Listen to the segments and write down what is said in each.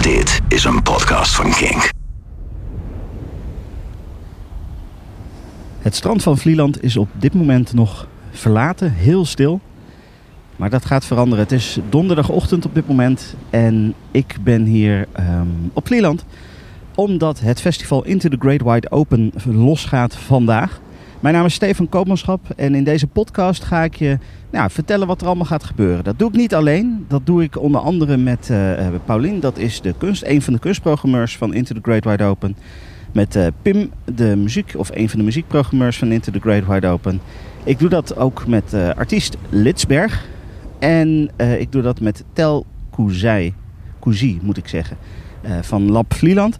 Dit is een podcast van Kink. Het strand van Vlieland is op dit moment nog verlaten, heel stil. Maar dat gaat veranderen. Het is donderdagochtend op dit moment en ik ben hier ehm, op Vlieland omdat het festival Into the Great Wide Open losgaat vandaag. Mijn naam is Stefan Koopmanschap en in deze podcast ga ik je nou, vertellen wat er allemaal gaat gebeuren. Dat doe ik niet alleen. Dat doe ik onder andere met uh, Paulien. Dat is de kunst, een van de kunstprogrammeurs van Into the Great Wide Open. Met uh, Pim, de muziek, of een van de muziekprogrammeurs van Into the Great Wide Open. Ik doe dat ook met uh, artiest Litsberg. En ik doe dat met Tel Kouzij, Kouzij moet ik zeggen, van Lab Vlieland.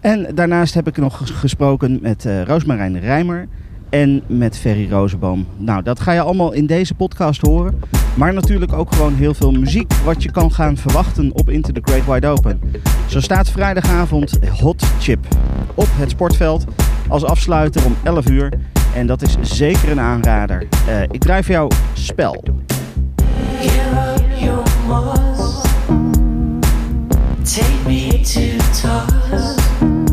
En daarnaast heb ik nog gesproken met Roosmarijn Rijmer en met Ferry Rozenboom. Nou, dat ga je allemaal in deze podcast horen. Maar natuurlijk ook gewoon heel veel muziek wat je kan gaan verwachten op Into the Great Wide Open. Zo staat vrijdagavond Hot Chip op het sportveld als afsluiter om 11 uur. En dat is zeker een aanrader. Uh, ik drijf jou spel. Me to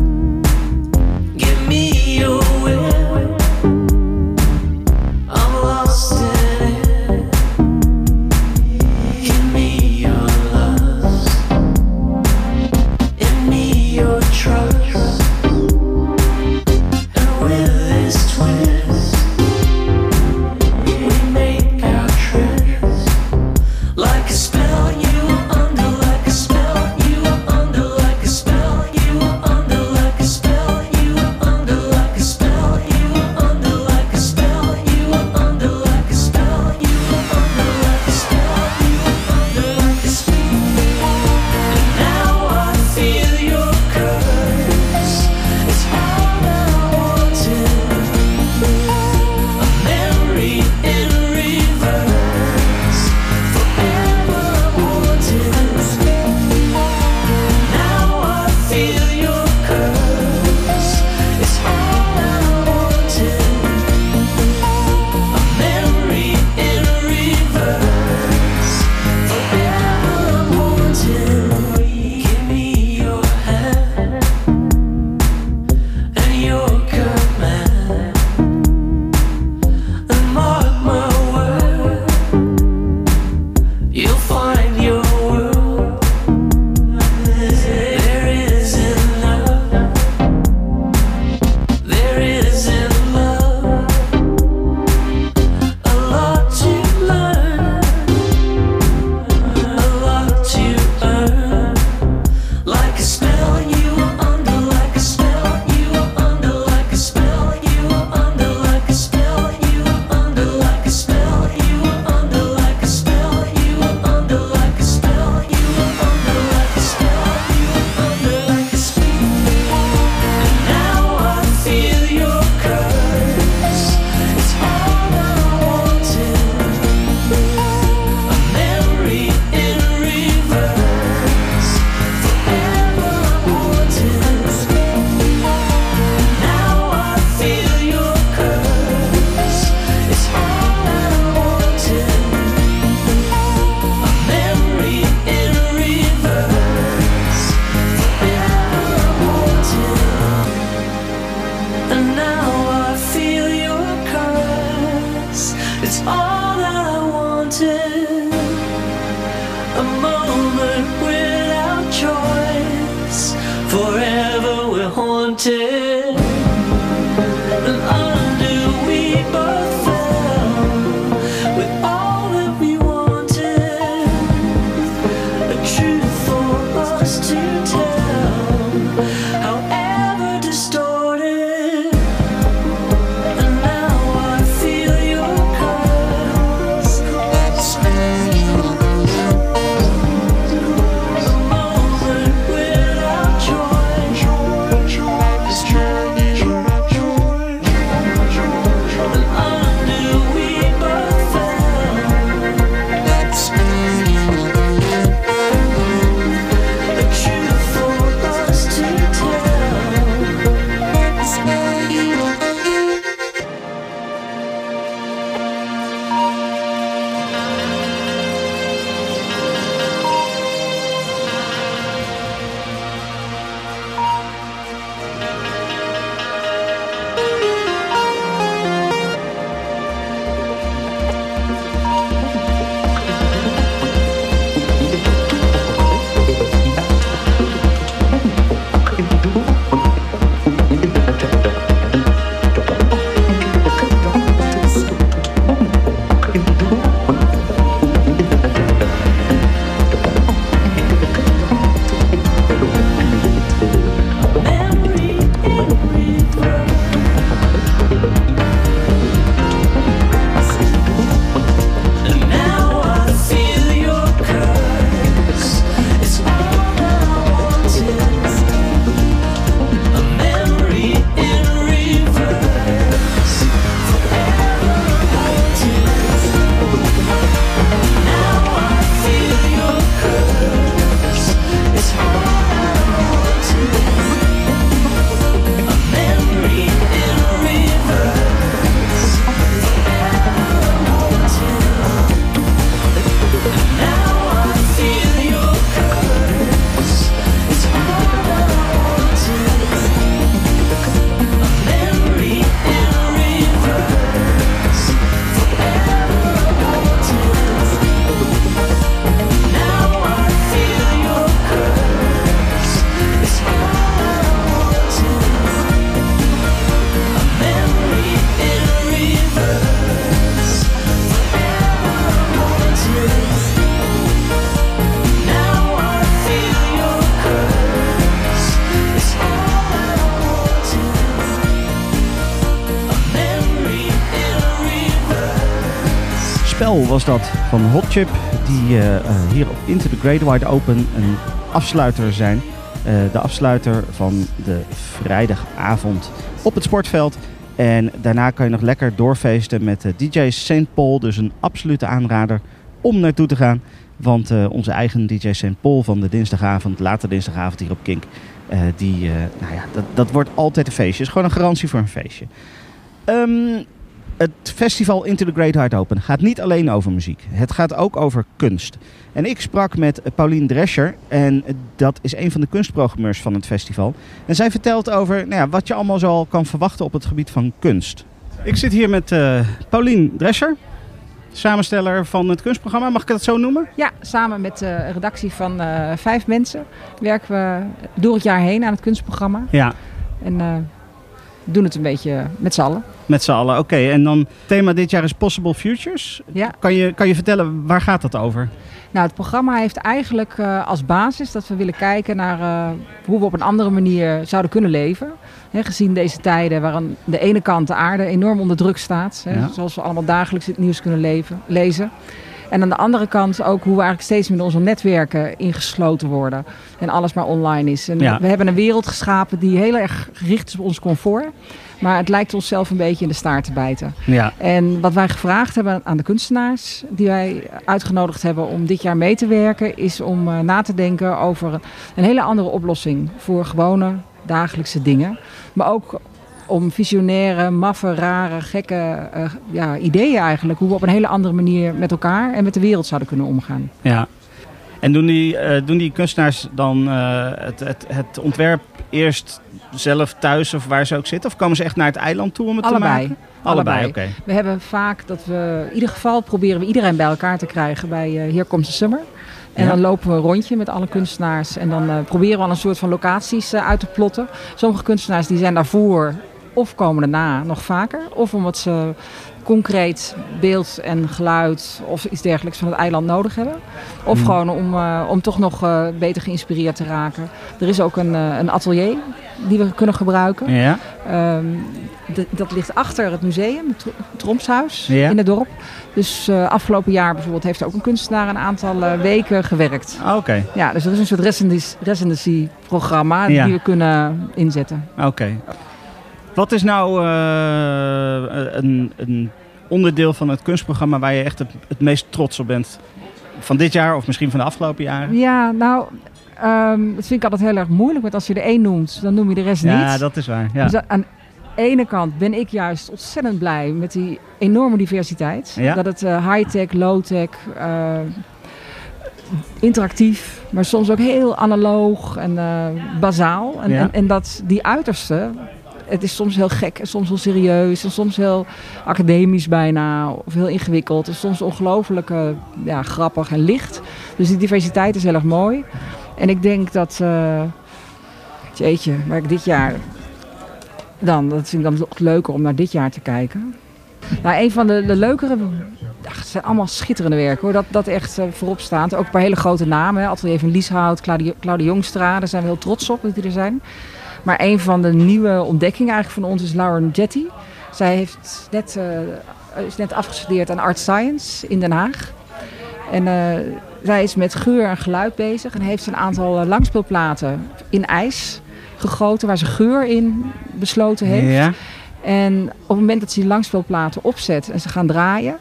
was dat van Hot Chip, die uh, hier op Into the Great Wide Open een afsluiter zijn. Uh, de afsluiter van de vrijdagavond op het sportveld. En daarna kan je nog lekker doorfeesten met DJ St. Paul. Dus een absolute aanrader om naartoe te gaan. Want onze eigen DJ St. Paul van de dinsdagavond, late dinsdagavond hier op Kink. Die, nou ja, dat, dat wordt altijd een feestje. is gewoon een garantie voor een feestje. Um, het festival Into the Great Heart Open gaat niet alleen over muziek. Het gaat ook over kunst. En ik sprak met Paulien Drescher. En dat is een van de kunstprogrammeurs van het festival. En zij vertelt over nou ja, wat je allemaal zo al kan verwachten op het gebied van kunst. Ik zit hier met uh, Paulien Drescher. Samensteller van het kunstprogramma, mag ik dat zo noemen? Ja, samen met de redactie van uh, vijf mensen werken we door het jaar heen aan het kunstprogramma. Ja. En uh, doen het een beetje met z'n allen. Met z'n allen, oké. Okay. En dan thema dit jaar is Possible Futures. Ja. Kan je, kan je vertellen, waar gaat dat over? Nou, het programma heeft eigenlijk uh, als basis dat we willen kijken naar uh, hoe we op een andere manier zouden kunnen leven. He, gezien deze tijden waar aan de ene kant de aarde enorm onder druk staat. He, ja. Zoals we allemaal dagelijks het nieuws kunnen leven, lezen. En aan de andere kant ook hoe we eigenlijk steeds met onze netwerken ingesloten worden. En alles maar online is. En ja. we hebben een wereld geschapen die heel erg gericht is op ons comfort. Maar het lijkt onszelf een beetje in de staart te bijten. Ja. En wat wij gevraagd hebben aan de kunstenaars die wij uitgenodigd hebben om dit jaar mee te werken, is om uh, na te denken over een hele andere oplossing voor gewone dagelijkse dingen. Maar ook om visionaire, maffe, rare, gekke uh, ja, ideeën eigenlijk. Hoe we op een hele andere manier met elkaar en met de wereld zouden kunnen omgaan. Ja. En doen die, uh, doen die kunstenaars dan uh, het, het, het ontwerp eerst zelf thuis of waar ze ook zitten? Of komen ze echt naar het eiland toe om het Allebei. te maken? Allebei. oké. Okay. We hebben vaak dat we, in ieder geval proberen we iedereen bij elkaar te krijgen bij Hier komt de Summer. En Ja. dan lopen we een rondje met alle kunstenaars. En dan uh, proberen we al een soort van locaties uh, uit te plotten. Sommige kunstenaars die zijn daarvoor of komen daarna nog vaker. Of omdat ze concreet beeld en geluid of iets dergelijks van het eiland nodig hebben. Of Hmm. gewoon om, uh, om toch nog uh, beter geïnspireerd te raken. Er is ook een, uh, een atelier die we kunnen gebruiken. Ja. Um, de, dat ligt achter het museum, het Tromshuis Ja. in het dorp. Dus afgelopen jaar bijvoorbeeld heeft er ook een kunstenaar een aantal weken gewerkt. Ah, Oké. Ja, dus er is een soort residency, residency programma Ja. die we kunnen inzetten. Oké. Wat is nou eh, een, een onderdeel van het kunstprogramma waar je echt het, het meest trots op bent? Van dit jaar of misschien van de afgelopen jaren? Ja, nou, um, dat vind ik altijd heel erg moeilijk. Want als je er één noemt, dan noem je de rest niet. Ja, dat is waar. Ja. Dus aan de ene kant ben ik juist ontzettend blij met die enorme diversiteit. Ja. Dat het uh, high-tech, low-tech, uh, interactief, maar soms ook heel analoog en uh, bazaal. En, Ja. en, en dat die uiterste, het is soms heel gek en soms heel serieus en soms heel academisch bijna of heel ingewikkeld en soms ongelooflijk uh, ja, grappig en licht. Dus die diversiteit is heel erg mooi. En ik denk dat, uh, jeetje, waar ik dit jaar dan, dat vind ik dan leuker om naar dit jaar te kijken. Nou, een van de, de leukere, het zijn allemaal schitterende werken hoor, dat, dat echt uh, voorop staat. Ook een paar hele grote namen, hè. Atelier van Lieshout, Claudia, Claudia Jongstra, daar zijn we heel trots op dat die er zijn. Maar een van de nieuwe ontdekkingen eigenlijk van ons is Lauren Jetty. Zij heeft net, uh, is net afgestudeerd aan Art Science in Den Haag. En uh, zij is met geur en geluid bezig en heeft een aantal uh, langspeelplaten in ijs gegoten waar ze geur in besloten heeft. Ja. En op het moment dat ze die langspeelplaten opzet en ze gaan draaien,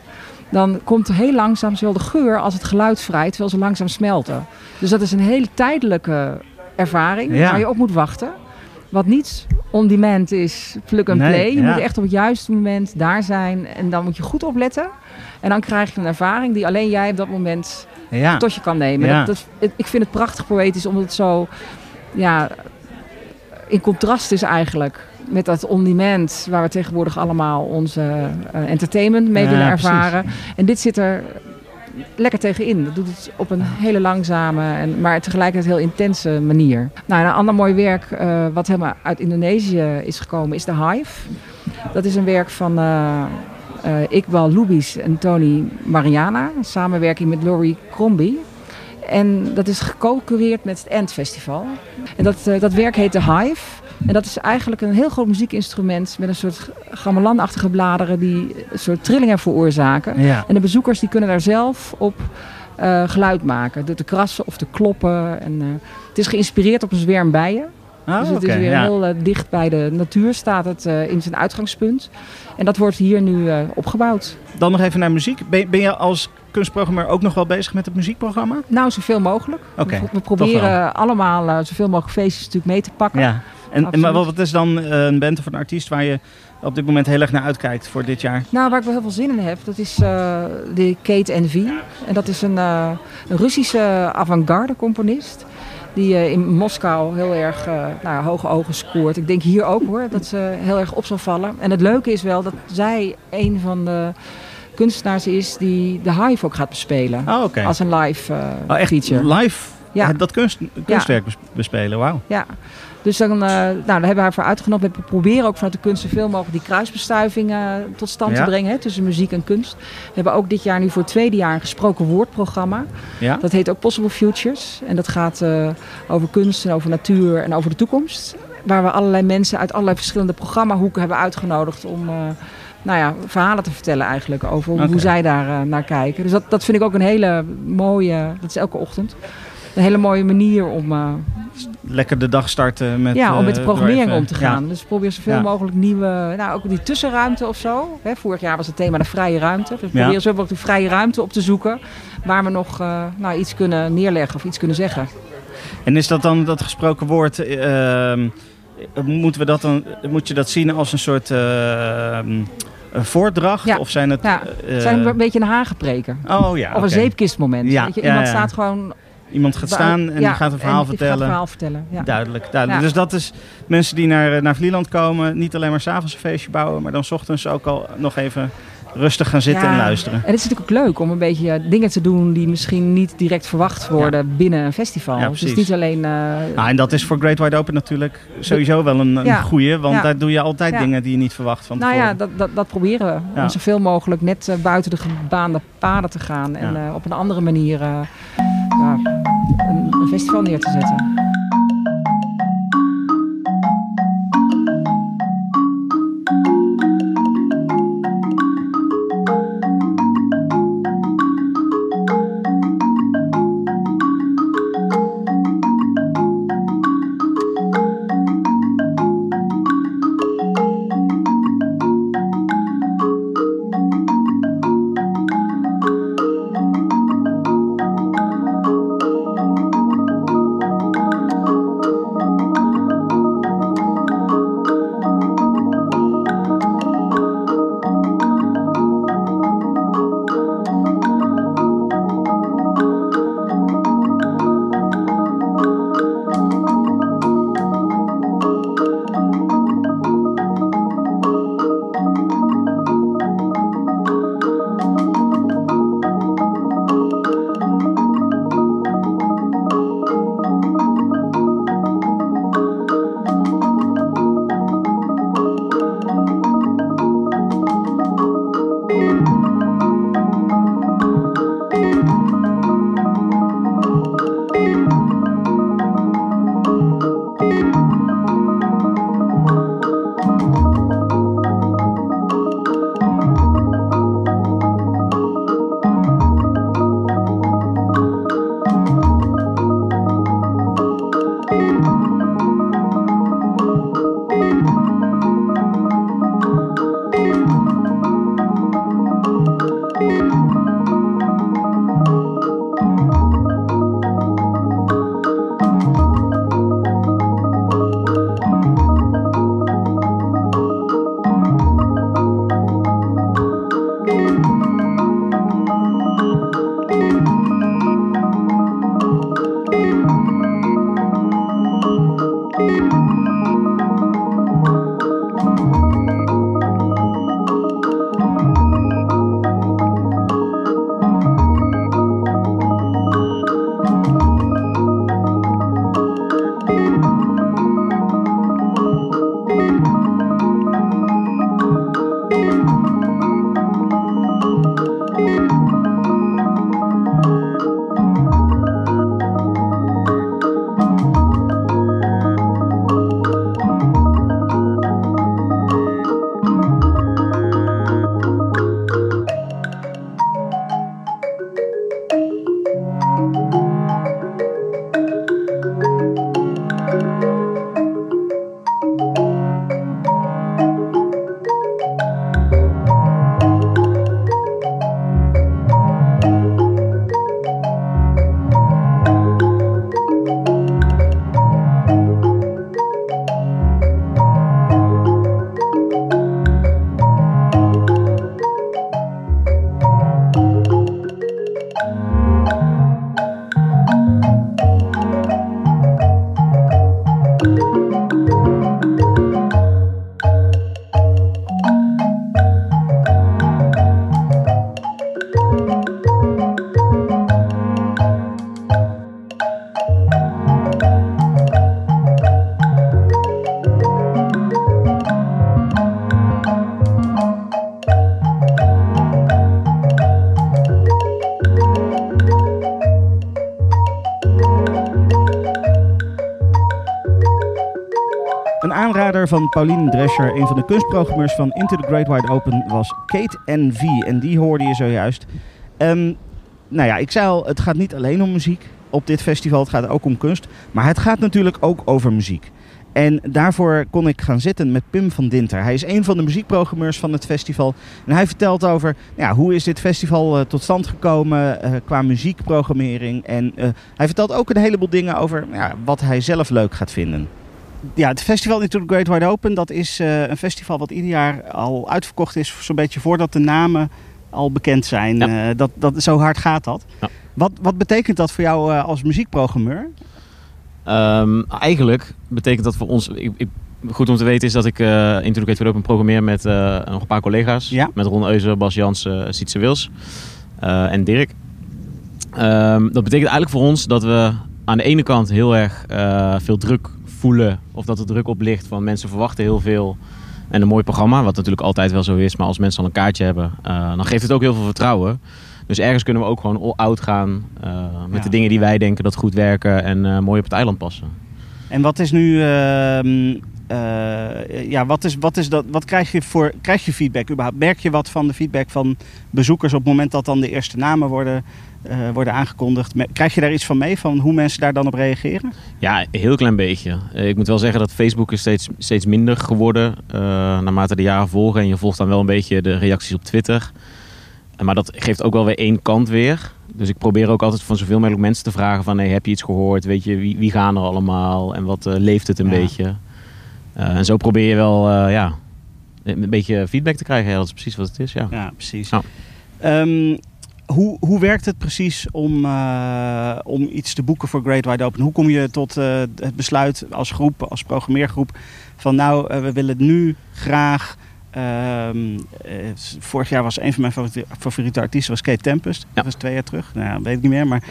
dan komt er heel langzaam zowel de geur als het geluid vrij, terwijl ze langzaam smelten. Dus dat is een hele tijdelijke ervaring Ja. waar je op moet wachten. Wat niet on demand is, plug and Nee, play. Je ja. moet echt op het juiste moment daar zijn en dan moet je goed opletten. En dan krijg je een ervaring die alleen jij op dat moment Ja. tot je kan nemen. Ja. Dat, dat, het- ik vind het prachtig poëtisch omdat het zo ja, in contrast is eigenlijk met dat on-demand waar we tegenwoordig allemaal onze eh, entertainment mee willen precies. ervaren. En dit zit er lekker tegenin. Dat doet het op een hele langzame, en, maar tegelijkertijd heel intense manier. Nou, en een ander mooi werk eh, wat helemaal uit Indonesië is gekomen is The Hive. Dat is een werk van eh Iqbal Lubis en Tony Mariana. Een samenwerking met Laurie Crombie. En dat is geco-cureerd met het End Festival. En dat, dat werk heet The Hive. En dat is eigenlijk een heel groot muziekinstrument met een soort gamelanachtige bladeren die een soort trillingen veroorzaken. Ja. En de bezoekers die kunnen daar zelf op eh, geluid maken. Door te krassen of te kloppen. En, eh, het is geïnspireerd op een zwerm bijen. Ah, dus het is weer ja. heel eh, dicht bij de natuur staat het in zijn uitgangspunt. En dat wordt hier nu opgebouwd. Dan nog even naar muziek. Ben, ben je als kunstprogrammeur ook nog wel bezig met het muziekprogramma? Nou, zoveel mogelijk. We, we proberen allemaal zoveel mogelijk feestjes natuurlijk mee te pakken. Ja. En, en Absoluut. wat is dan eh, een band of een artiest waar je op dit moment heel erg naar uitkijkt voor dit jaar? Nou, waar ik wel heel veel zin in heb, dat is eh, de Kate NV. En dat is een, eh, een Russische avant-garde componist. Die in Moskou heel erg nou, hoge ogen scoort. Ik denk hier ook hoor, dat ze heel erg op zal vallen. En het leuke is wel dat zij een van de kunstenaars is die de Hive ook gaat bespelen. Oh, oké. Als een live eh Oh, echt feature. live Ja. dat kunst, kunstwerk bes- bespelen, wauw. Ja, dus dan, eh, nou, daar hebben we haar voor uitgenodigd. We proberen ook vanuit de kunst zoveel mogelijk die kruisbestuiving eh, tot stand Ja. te brengen hè, tussen muziek en kunst. We hebben ook dit jaar nu voor het tweede jaar een gesproken woordprogramma. Ja? Dat heet ook Possible Futures. En dat gaat eh, over kunst en over natuur en over de toekomst. Waar we allerlei mensen uit allerlei verschillende programmahoeken hebben uitgenodigd om... nou ja, verhalen te vertellen eigenlijk over hoe zij daar naar kijken. Dus dat, dat vind ik ook een hele mooie, dat is elke ochtend, een hele mooie manier om, eh, Lekker de dag starten met... ja, om met de eh, programmering even- om te gaan. Dus probeer zoveel Ja. mogelijk nieuwe, nou ook die tussenruimte of zo. Hè, vorig jaar was het thema de vrije ruimte. Dus we Ja. mogelijk de vrije ruimte op te zoeken. Waar we nog eh, nou, iets kunnen neerleggen of iets kunnen zeggen. En is dat dan dat gesproken woord... eh, ehm, moeten we dat dan, moet je dat zien als een soort ehm, een voordracht? Ja. Of zijn het... Ja, Het zijn een beetje een hagepreken. Oh ja, Of een zeepkistmoment. Ja, Weet je? Iemand staat gewoon... Iemand gaat staan en ja, die gaat een verhaal gaat vertellen. een verhaal vertellen. Ja. Duidelijk, duidelijk. Ja. Dus dat is mensen die naar, naar Vlieland komen, niet alleen maar s'avonds een feestje bouwen, maar dan 's ochtends ook al nog even rustig gaan zitten Ja. en luisteren. En het is natuurlijk ook leuk om een beetje eh, dingen te doen die misschien niet direct verwacht worden binnen een festival. Ja, dus precies. niet alleen... eh, Nou, en dat is voor Great Wide Open natuurlijk sowieso wel een, een Ja. goeie, want Ja. daar doe je altijd Ja. dingen die je niet verwacht van Nou tevoren. ja, dat, dat, dat proberen we. Ja. Om zoveel mogelijk net eh, buiten de gebaande paden te gaan. En Ja. eh, op een andere manier eh, een festival neer te zetten. Van Pauline Drescher, een van de kunstprogrammeurs van Into the Great Wide Open, was Kate NV. En die hoorde je zojuist. Ehm, nou ja, ik zei al, het gaat niet alleen om muziek op dit festival. Het gaat ook om kunst. Maar het gaat natuurlijk ook over muziek. En daarvoor kon ik gaan zitten met Pim van Dinter. Hij is een van de muziekprogrammeurs van het festival. En hij vertelt over nou ja, hoe is dit festival uh, tot stand gekomen uh, qua muziekprogrammering. En uh, hij vertelt ook een heleboel dingen over ja, wat hij zelf leuk gaat vinden. Ja, het festival Into the Great Wide Open, dat is een festival wat ieder jaar al uitverkocht is. Zo'n beetje voordat de namen al bekend zijn. Ja. dat, dat, zo hard gaat dat. Ja. Wat, wat betekent dat voor jou als muziekprogrammeur? Um, eigenlijk betekent dat voor ons... Ik, ik, goed om te weten is dat ik uh, Into the Great Open programmeer met nog een paar collega's. Ja. Met Ron Euser, Bas Jansen, Sietse Wils en Dirk. Um, dat betekent eigenlijk voor ons dat we aan de ene kant heel erg veel druk voelen. Of dat er druk op ligt van mensen verwachten heel veel. En een mooi programma, wat natuurlijk altijd wel zo is. Maar als mensen al een kaartje hebben, dan geeft het ook heel veel vertrouwen. Dus ergens kunnen we ook gewoon all-out gaan uh, met ja. de dingen die wij denken dat goed werken en uh, mooi op het eiland passen. En wat is nu, uh, ja, wat, is, wat, is dat, wat krijg je voor, krijg je feedback überhaupt? Merk je wat van de feedback van bezoekers op het moment dat dan de eerste namen worden, worden aangekondigd? Krijg je daar iets van mee, van hoe mensen daar dan op reageren? Ja, een heel klein beetje. ik moet wel zeggen dat Facebook is steeds, steeds minder geworden naarmate de jaren volgen. En je volgt dan wel een beetje de reacties op Twitter. Maar dat geeft ook wel weer één kant weer. Dus ik probeer ook altijd van zoveel mogelijk mensen te vragen van... Hey, heb je iets gehoord? Weet je, wie, wie gaan er allemaal? En wat uh, leeft het een ja. beetje? Uh, en zo probeer je wel uh, ja, een beetje feedback te krijgen. Ja, dat is precies wat het is, ja. Ja, precies. Um, hoe, hoe werkt het precies om, om iets te boeken voor Great Wide Open? Hoe kom je tot het besluit als groep, als programmeergroep... van nou, we willen nu graag... Uh, vorig jaar was een van mijn favoriete, favoriete artiesten was Kate Tempest. Ja. Dat was twee jaar terug. Nou, weet ik niet meer. Maar...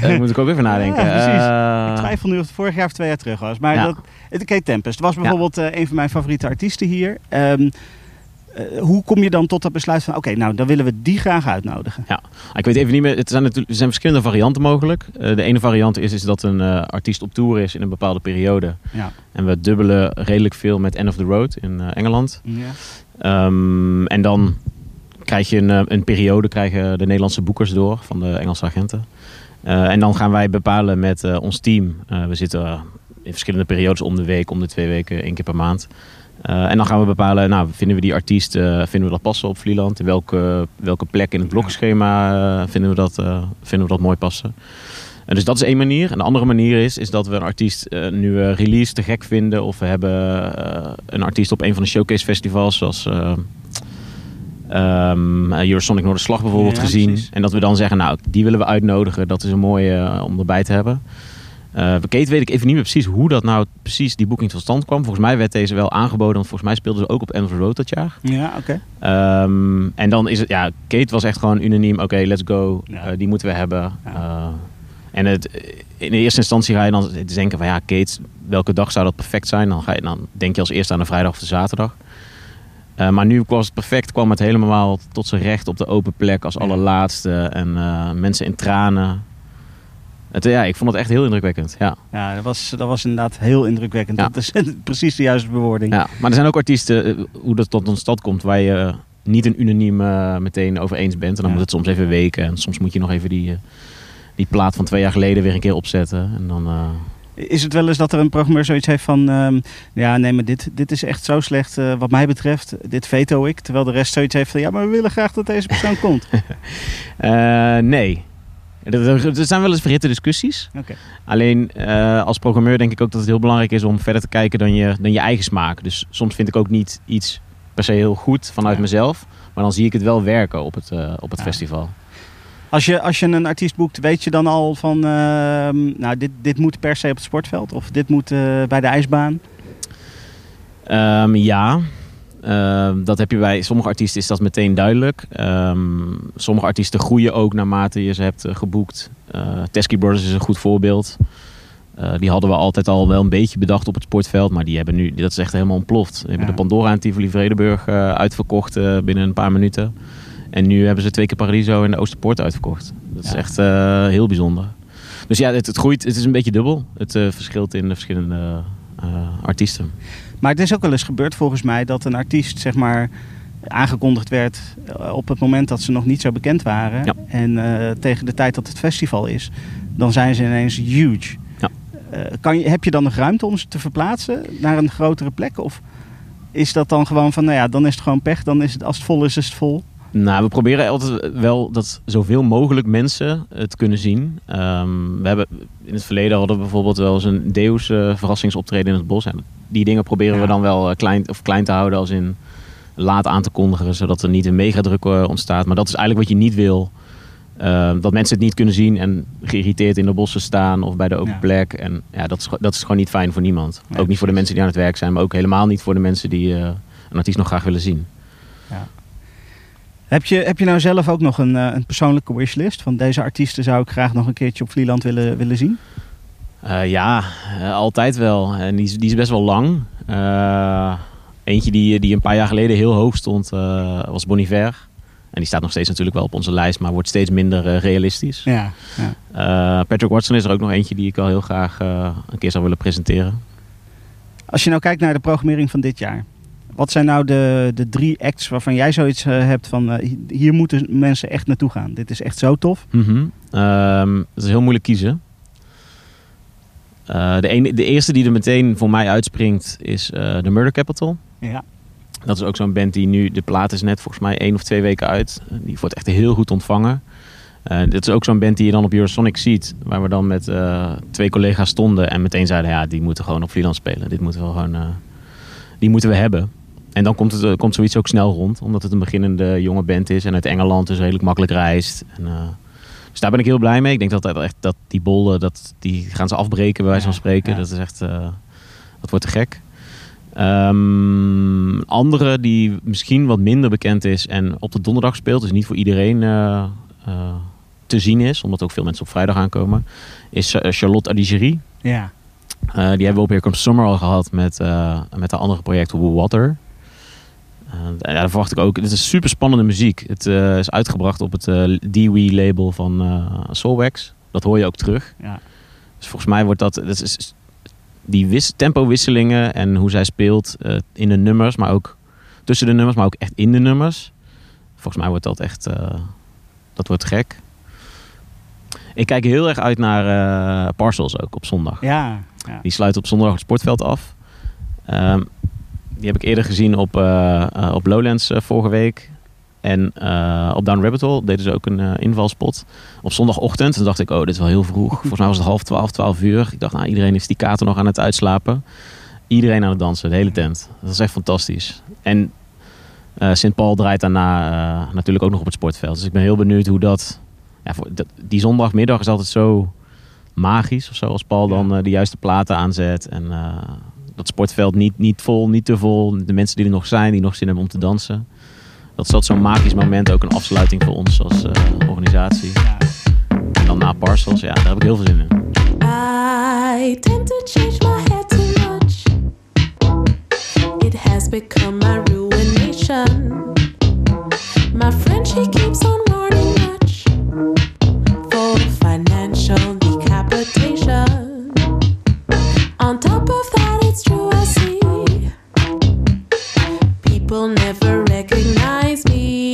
Daar moet ik ook even nadenken. Ja, precies. Uh... Ik twijfel nu of het vorig jaar of twee jaar terug was. Maar ja. dat, Kate Tempest was bijvoorbeeld ja. een van mijn favoriete artiesten hier. Um, uh, hoe kom je dan tot dat besluit van oké, okay, nou dan willen we die graag uitnodigen? Ja, ik weet even niet meer. Het zijn natuurlijk, er zijn verschillende varianten mogelijk. Uh, de ene variant is, is dat een uh, artiest op tour is in een bepaalde periode. Ja. En we dubbelen redelijk veel met End of the Road in Engeland. Ja. Um, en dan krijg je een, een periode, krijgen de Nederlandse boekers door van de Engelse agenten. en dan gaan wij bepalen met ons team. we zitten in verschillende periodes om de week, om de twee weken, één keer per maand. En dan gaan we bepalen, nou, vinden we die artiest, vinden we dat passen op Vlieland? In welke, welke plek in het blokschema vinden, we dat, vinden we dat mooi passen? En dus dat is één manier. En de andere manier is, is dat we een artiest nu release te gek vinden. Of we hebben een artiest op een van de showcase festivals, zoals um, Eurosonic Noorderslag bijvoorbeeld, ja, gezien. Precies. En dat we dan zeggen, nou, die willen we uitnodigen. Dat is een mooie om erbij te hebben. Uh, Kate weet ik even niet meer precies hoe dat nou precies die boeking tot stand kwam. Volgens mij werd deze wel aangeboden, want volgens mij speelden ze ook op the Road dat jaar. Ja, oké. Okay. Um, en dan is het, ja, Kate was echt gewoon unaniem, oké, okay, let's go, ja. uh, die moeten we hebben. Ja. Uh, en het, in de eerste instantie ga je dan denken van ja, Kate, welke dag zou dat perfect zijn? Dan, ga je, dan denk je als eerste aan de vrijdag of de zaterdag. Uh, maar nu was het perfect, kwam het helemaal tot zijn recht op de open plek als allerlaatste. En uh, mensen in tranen. Het, ja, ik vond het echt heel indrukwekkend. Ja, ja dat, was, dat was inderdaad heel indrukwekkend. Ja. Dat is precies de juiste bewoording. Ja, maar er zijn ook artiesten, hoe dat tot stand komt, waar je niet een unaniem uh, meteen over eens bent. En dan ja. moet het soms even weken. En soms moet je nog even die, die plaat van twee jaar geleden weer een keer opzetten. En dan... Is het wel eens dat er een programmeur zoiets heeft van... Um, ja, nee, maar dit, dit is echt zo slecht uh, wat mij betreft. Dit veto ik. Terwijl de rest zoiets heeft van... Ja, maar we willen graag dat deze persoon komt. uh, nee. Er zijn wel eens verhitte discussies. Okay. Alleen uh, als programmeur denk ik ook dat het heel belangrijk is om verder te kijken dan je, dan je eigen smaak. Dus soms vind ik ook niet iets per se heel goed vanuit ja. mezelf. Maar dan zie ik het wel werken op het, op het ja. festival. Als je, als je een artiest boekt, weet je dan al van... Uh, nou, dit, dit moet per se op het sportveld? Of dit moet uh, bij de ijsbaan? Um, ja, uh, dat heb je bij sommige artiesten is dat meteen duidelijk. Um, sommige artiesten groeien ook naarmate je ze hebt uh, geboekt. Uh, Teskey Brothers is een goed voorbeeld. Uh, die hadden we altijd al wel een beetje bedacht op het sportveld. Maar die hebben nu, dat is echt helemaal ontploft. Die hebben ja. de Pandora en Tivoli Vredenburg uitverkocht binnen een paar minuten. En nu hebben ze twee keer Paradiso en de Oosterpoort uitverkocht. Dat is echt heel bijzonder. Dus ja, het, het, groeit. Het is een beetje dubbel. Het verschilt in de verschillende eh, artiesten. Maar het is ook wel eens gebeurd volgens mij dat een artiest zeg maar aangekondigd werd eh, op het moment dat ze nog niet zo bekend waren. Ja. En eh, tegen de tijd dat het festival is, dan zijn ze ineens huge. Ja. Eh, kan je, heb je dan nog ruimte om ze te verplaatsen naar een grotere plek? Of is dat dan gewoon van, nou ja, dan is het gewoon pech. Dan is het, als het vol is, is het vol. Nou, we proberen altijd wel dat zoveel mogelijk mensen het kunnen zien. Ehm, we hebben in het verleden hadden we bijvoorbeeld wel eens een Deus eh, verrassingsoptreden in het bos. En die dingen proberen Ja. we dan wel eh, klein, of klein te houden als in laat aan te kondigen, zodat er niet een megadruk eh, ontstaat. Maar dat is eigenlijk wat je niet wil. Ehm, dat mensen het niet kunnen zien en geïrriteerd in de bossen staan of bij de open Ja. plek. En ja, dat is, dat is gewoon niet fijn voor niemand. Nee, ook niet voor de mensen die aan het werk zijn, maar ook helemaal niet voor de mensen die een artiest nog graag willen zien. Heb je, heb je nou zelf ook nog een, eh, een persoonlijke wishlist? Van deze artiesten zou ik graag nog een keertje op Vlieland willen, willen zien? Eh, ja, eh, altijd wel. En die, is- die is best wel lang. Eentje die, die een paar jaar geleden heel hoog stond was Bon Iver. En die staat nog steeds natuurlijk wel op onze lijst, maar wordt steeds minder realistisch. Ja, ja. Patrick Watson is er ook nog eentje die ik wel heel graag een keer zou willen presenteren. Als je nou kijkt naar de programmering van dit jaar. Wat zijn nou de, de drie acts waarvan jij zoiets eh, hebt van... eh, hier moeten mensen echt naartoe gaan. Dit is echt zo tof. Ehm, het is heel moeilijk kiezen. Eh, de, ene, de eerste die er meteen voor mij uitspringt is The Murder Capital. Ja. Dat is ook zo'n band die nu, de plaat is net volgens mij één of twee weken uit. Die wordt echt heel goed ontvangen. Eh dit is ook zo'n band die je dan op Eurosonic ziet. Waar we dan met twee collega's stonden en meteen zeiden, ja, die moeten gewoon op Vlieland spelen. Dit moeten we gewoon, die moeten we hebben. En dan komt, het, eh, komt zoiets ook snel rond, omdat het een beginnende jonge band is en uit Engeland dus redelijk makkelijk reist. En, eh, dus daar ben ik heel blij mee. Ik denk dat, dat, echt, dat die bollen, dat, die gaan ze afbreken bij wijze van spreken. ja. Dat is echt, eh, dat wordt te gek. Ehm, andere die misschien wat minder bekend is en op de donderdag speelt, dus niet voor iedereen te zien is, omdat ook veel mensen op vrijdag aankomen, is Charlotte Adigerie. Ja. Die hebben we op Here Comes Summer al gehad met, met de andere project Water. Eh, ja, daar verwacht ik ook. Het is super spannende muziek. Het eh, is uitgebracht op het uh, Dewey label van eh Soulwax. Dat hoor je ook terug. Ja. Dus volgens mij wordt dat, dat is, die wis, tempowisselingen en hoe zij speelt eh, in de nummers, maar ook tussen de nummers, maar ook echt in de nummers. Volgens mij wordt dat echt, eh, dat wordt gek. Ik kijk heel erg uit naar eh, Parcels ook op zondag. Ja. ja. Die sluit op zondag het sportveld af. Ehm, die heb ik eerder gezien op, eh, eh, op Lowlands eh, vorige week. En op Down Rabbit Hole deden ze ook een invalspot. Op zondagochtend. Toen dacht ik, oh, dit is wel heel vroeg. Volgens mij was het half twaalf, twaalf uur. Ik dacht, nou, iedereen is die kater nog aan het uitslapen. Iedereen aan het dansen, de hele tent. Dat is echt fantastisch. En eh Sint Paul draait daarna natuurlijk ook nog op het sportveld. Dus ik ben heel benieuwd hoe dat... Ja, voor, dat die zondagmiddag is altijd zo magisch of zo. Als Paul dan de juiste platen aanzet. En dat sportveld niet, niet vol, niet te vol. De mensen die er nog zijn, die nog zin hebben om te dansen. Dat is dat zo'n magisch moment. Ook een afsluiting voor ons als eh, organisatie. Ja. En dan na Parcels, ja, daar heb ik heel veel zin in. I tend to change my head too much. It has become my ruination. My friend, she keeps on warning much it's true, I see people never recognize me.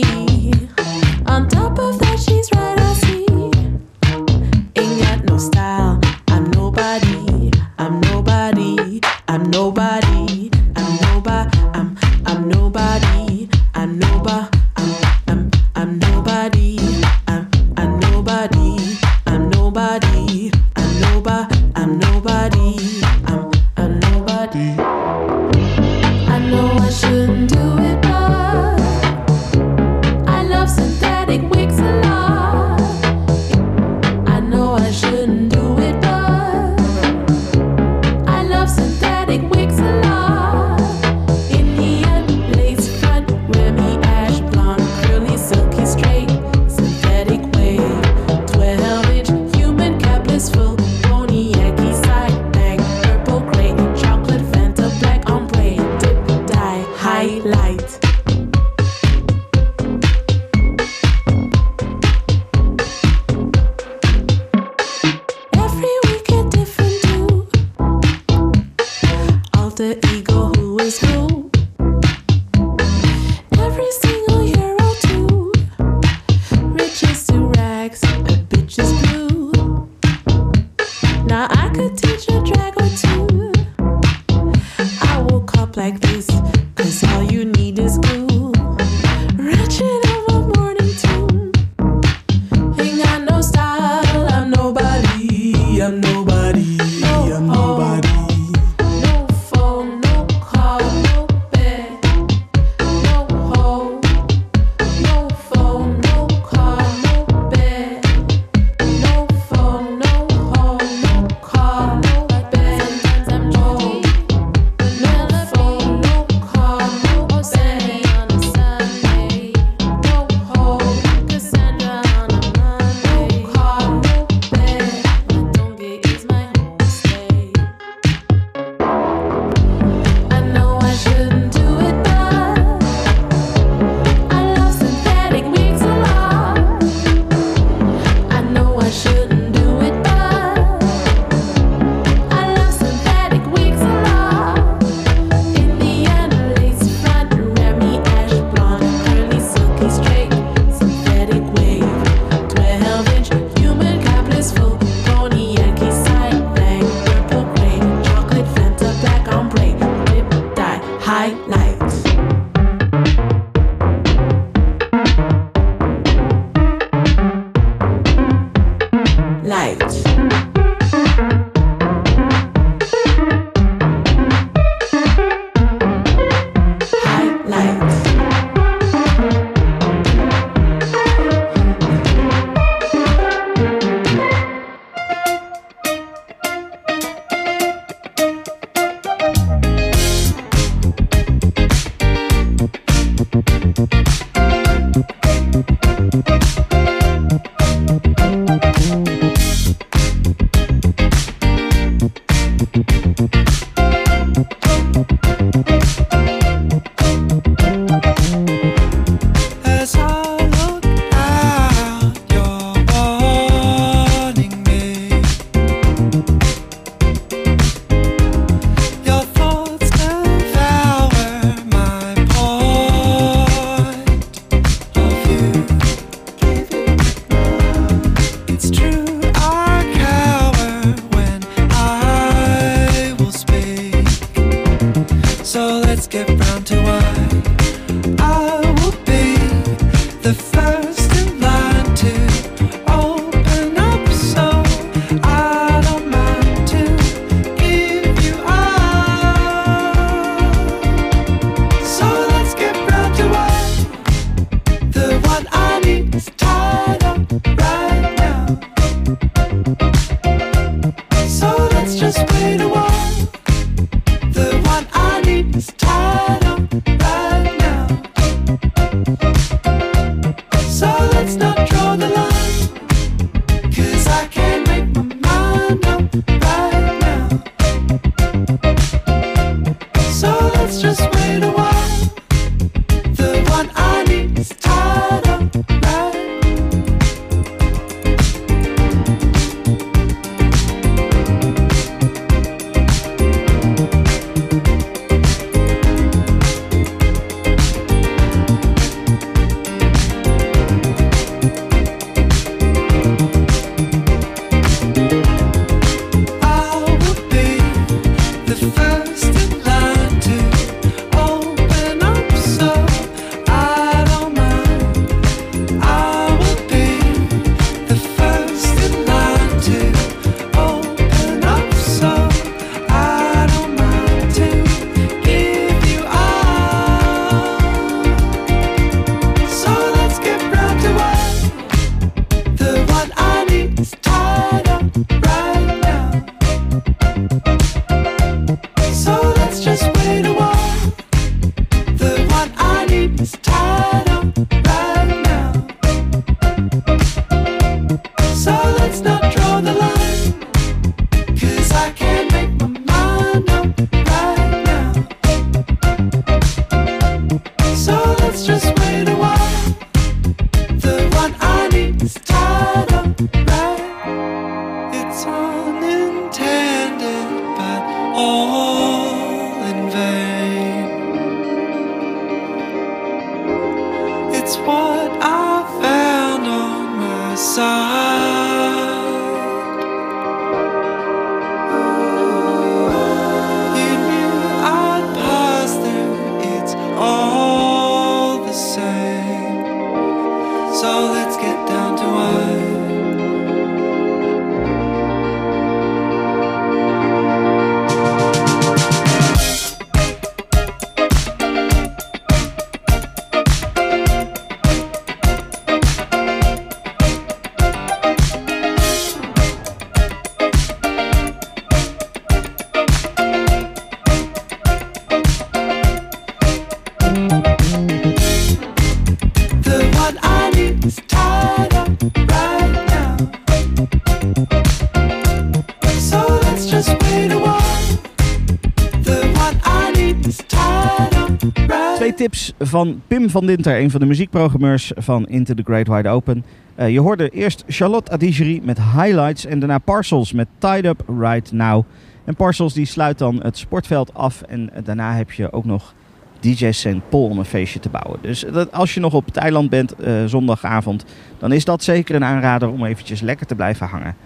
Van Pim van Dinter, een van de muziekprogrammeurs van Into the Great Wide Open. Eh, je hoorde eerst Charlotte Adigeri met Highlights en daarna Parcels met Tied Up Right Now. En Parcels die sluit dan het sportveld af en daarna heb je ook nog DJ St. Paul om een feestje te bouwen. Dus dat, als je nog op het eiland bent eh, zondagavond, dan is dat zeker een aanrader om eventjes lekker te blijven hangen.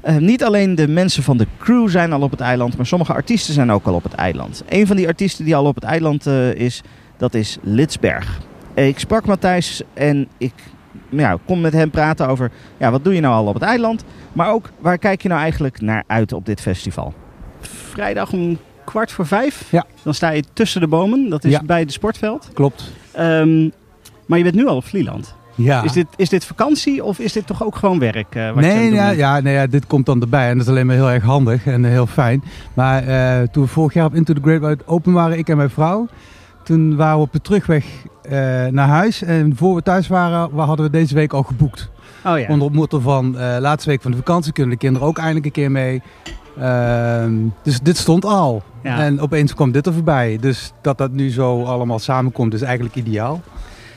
Eh, niet alleen de mensen van de crew zijn al op het eiland, maar sommige artiesten zijn ook al op het eiland. Een van die artiesten die al op het eiland is, dat is Litsberg. Eh, ik sprak Matthijs en ik ja, kon met hem praten over ja, wat doe je nou al op het eiland, maar ook waar kijk je nou eigenlijk naar uit op dit festival. Vrijdag om kwart voor vijf, Ja. dan sta je tussen de bomen, dat is Ja. bij het sportveld. Klopt. Ehm, maar je bent nu al op Vlieland. Ja. Is, dit, is dit vakantie of is dit toch ook gewoon werk? eh, wat je aan het Nee, ja, ja, nee, ja, dit komt dan erbij. En dat is alleen maar heel erg handig en heel fijn. Maar eh, toen we vorig jaar op Into the Great Wide Open waren, ik en mijn vrouw. Toen waren we op de terugweg eh, naar huis. En voor we thuis waren, hadden we deze week al geboekt. Oh ja. Onder het motto van eh, laatste week van de vakantie kunnen de kinderen ook eindelijk een keer mee. Ehm, dus dit stond al. Ja. En opeens kwam dit er voorbij. Dus dat dat nu zo allemaal samenkomt is eigenlijk ideaal.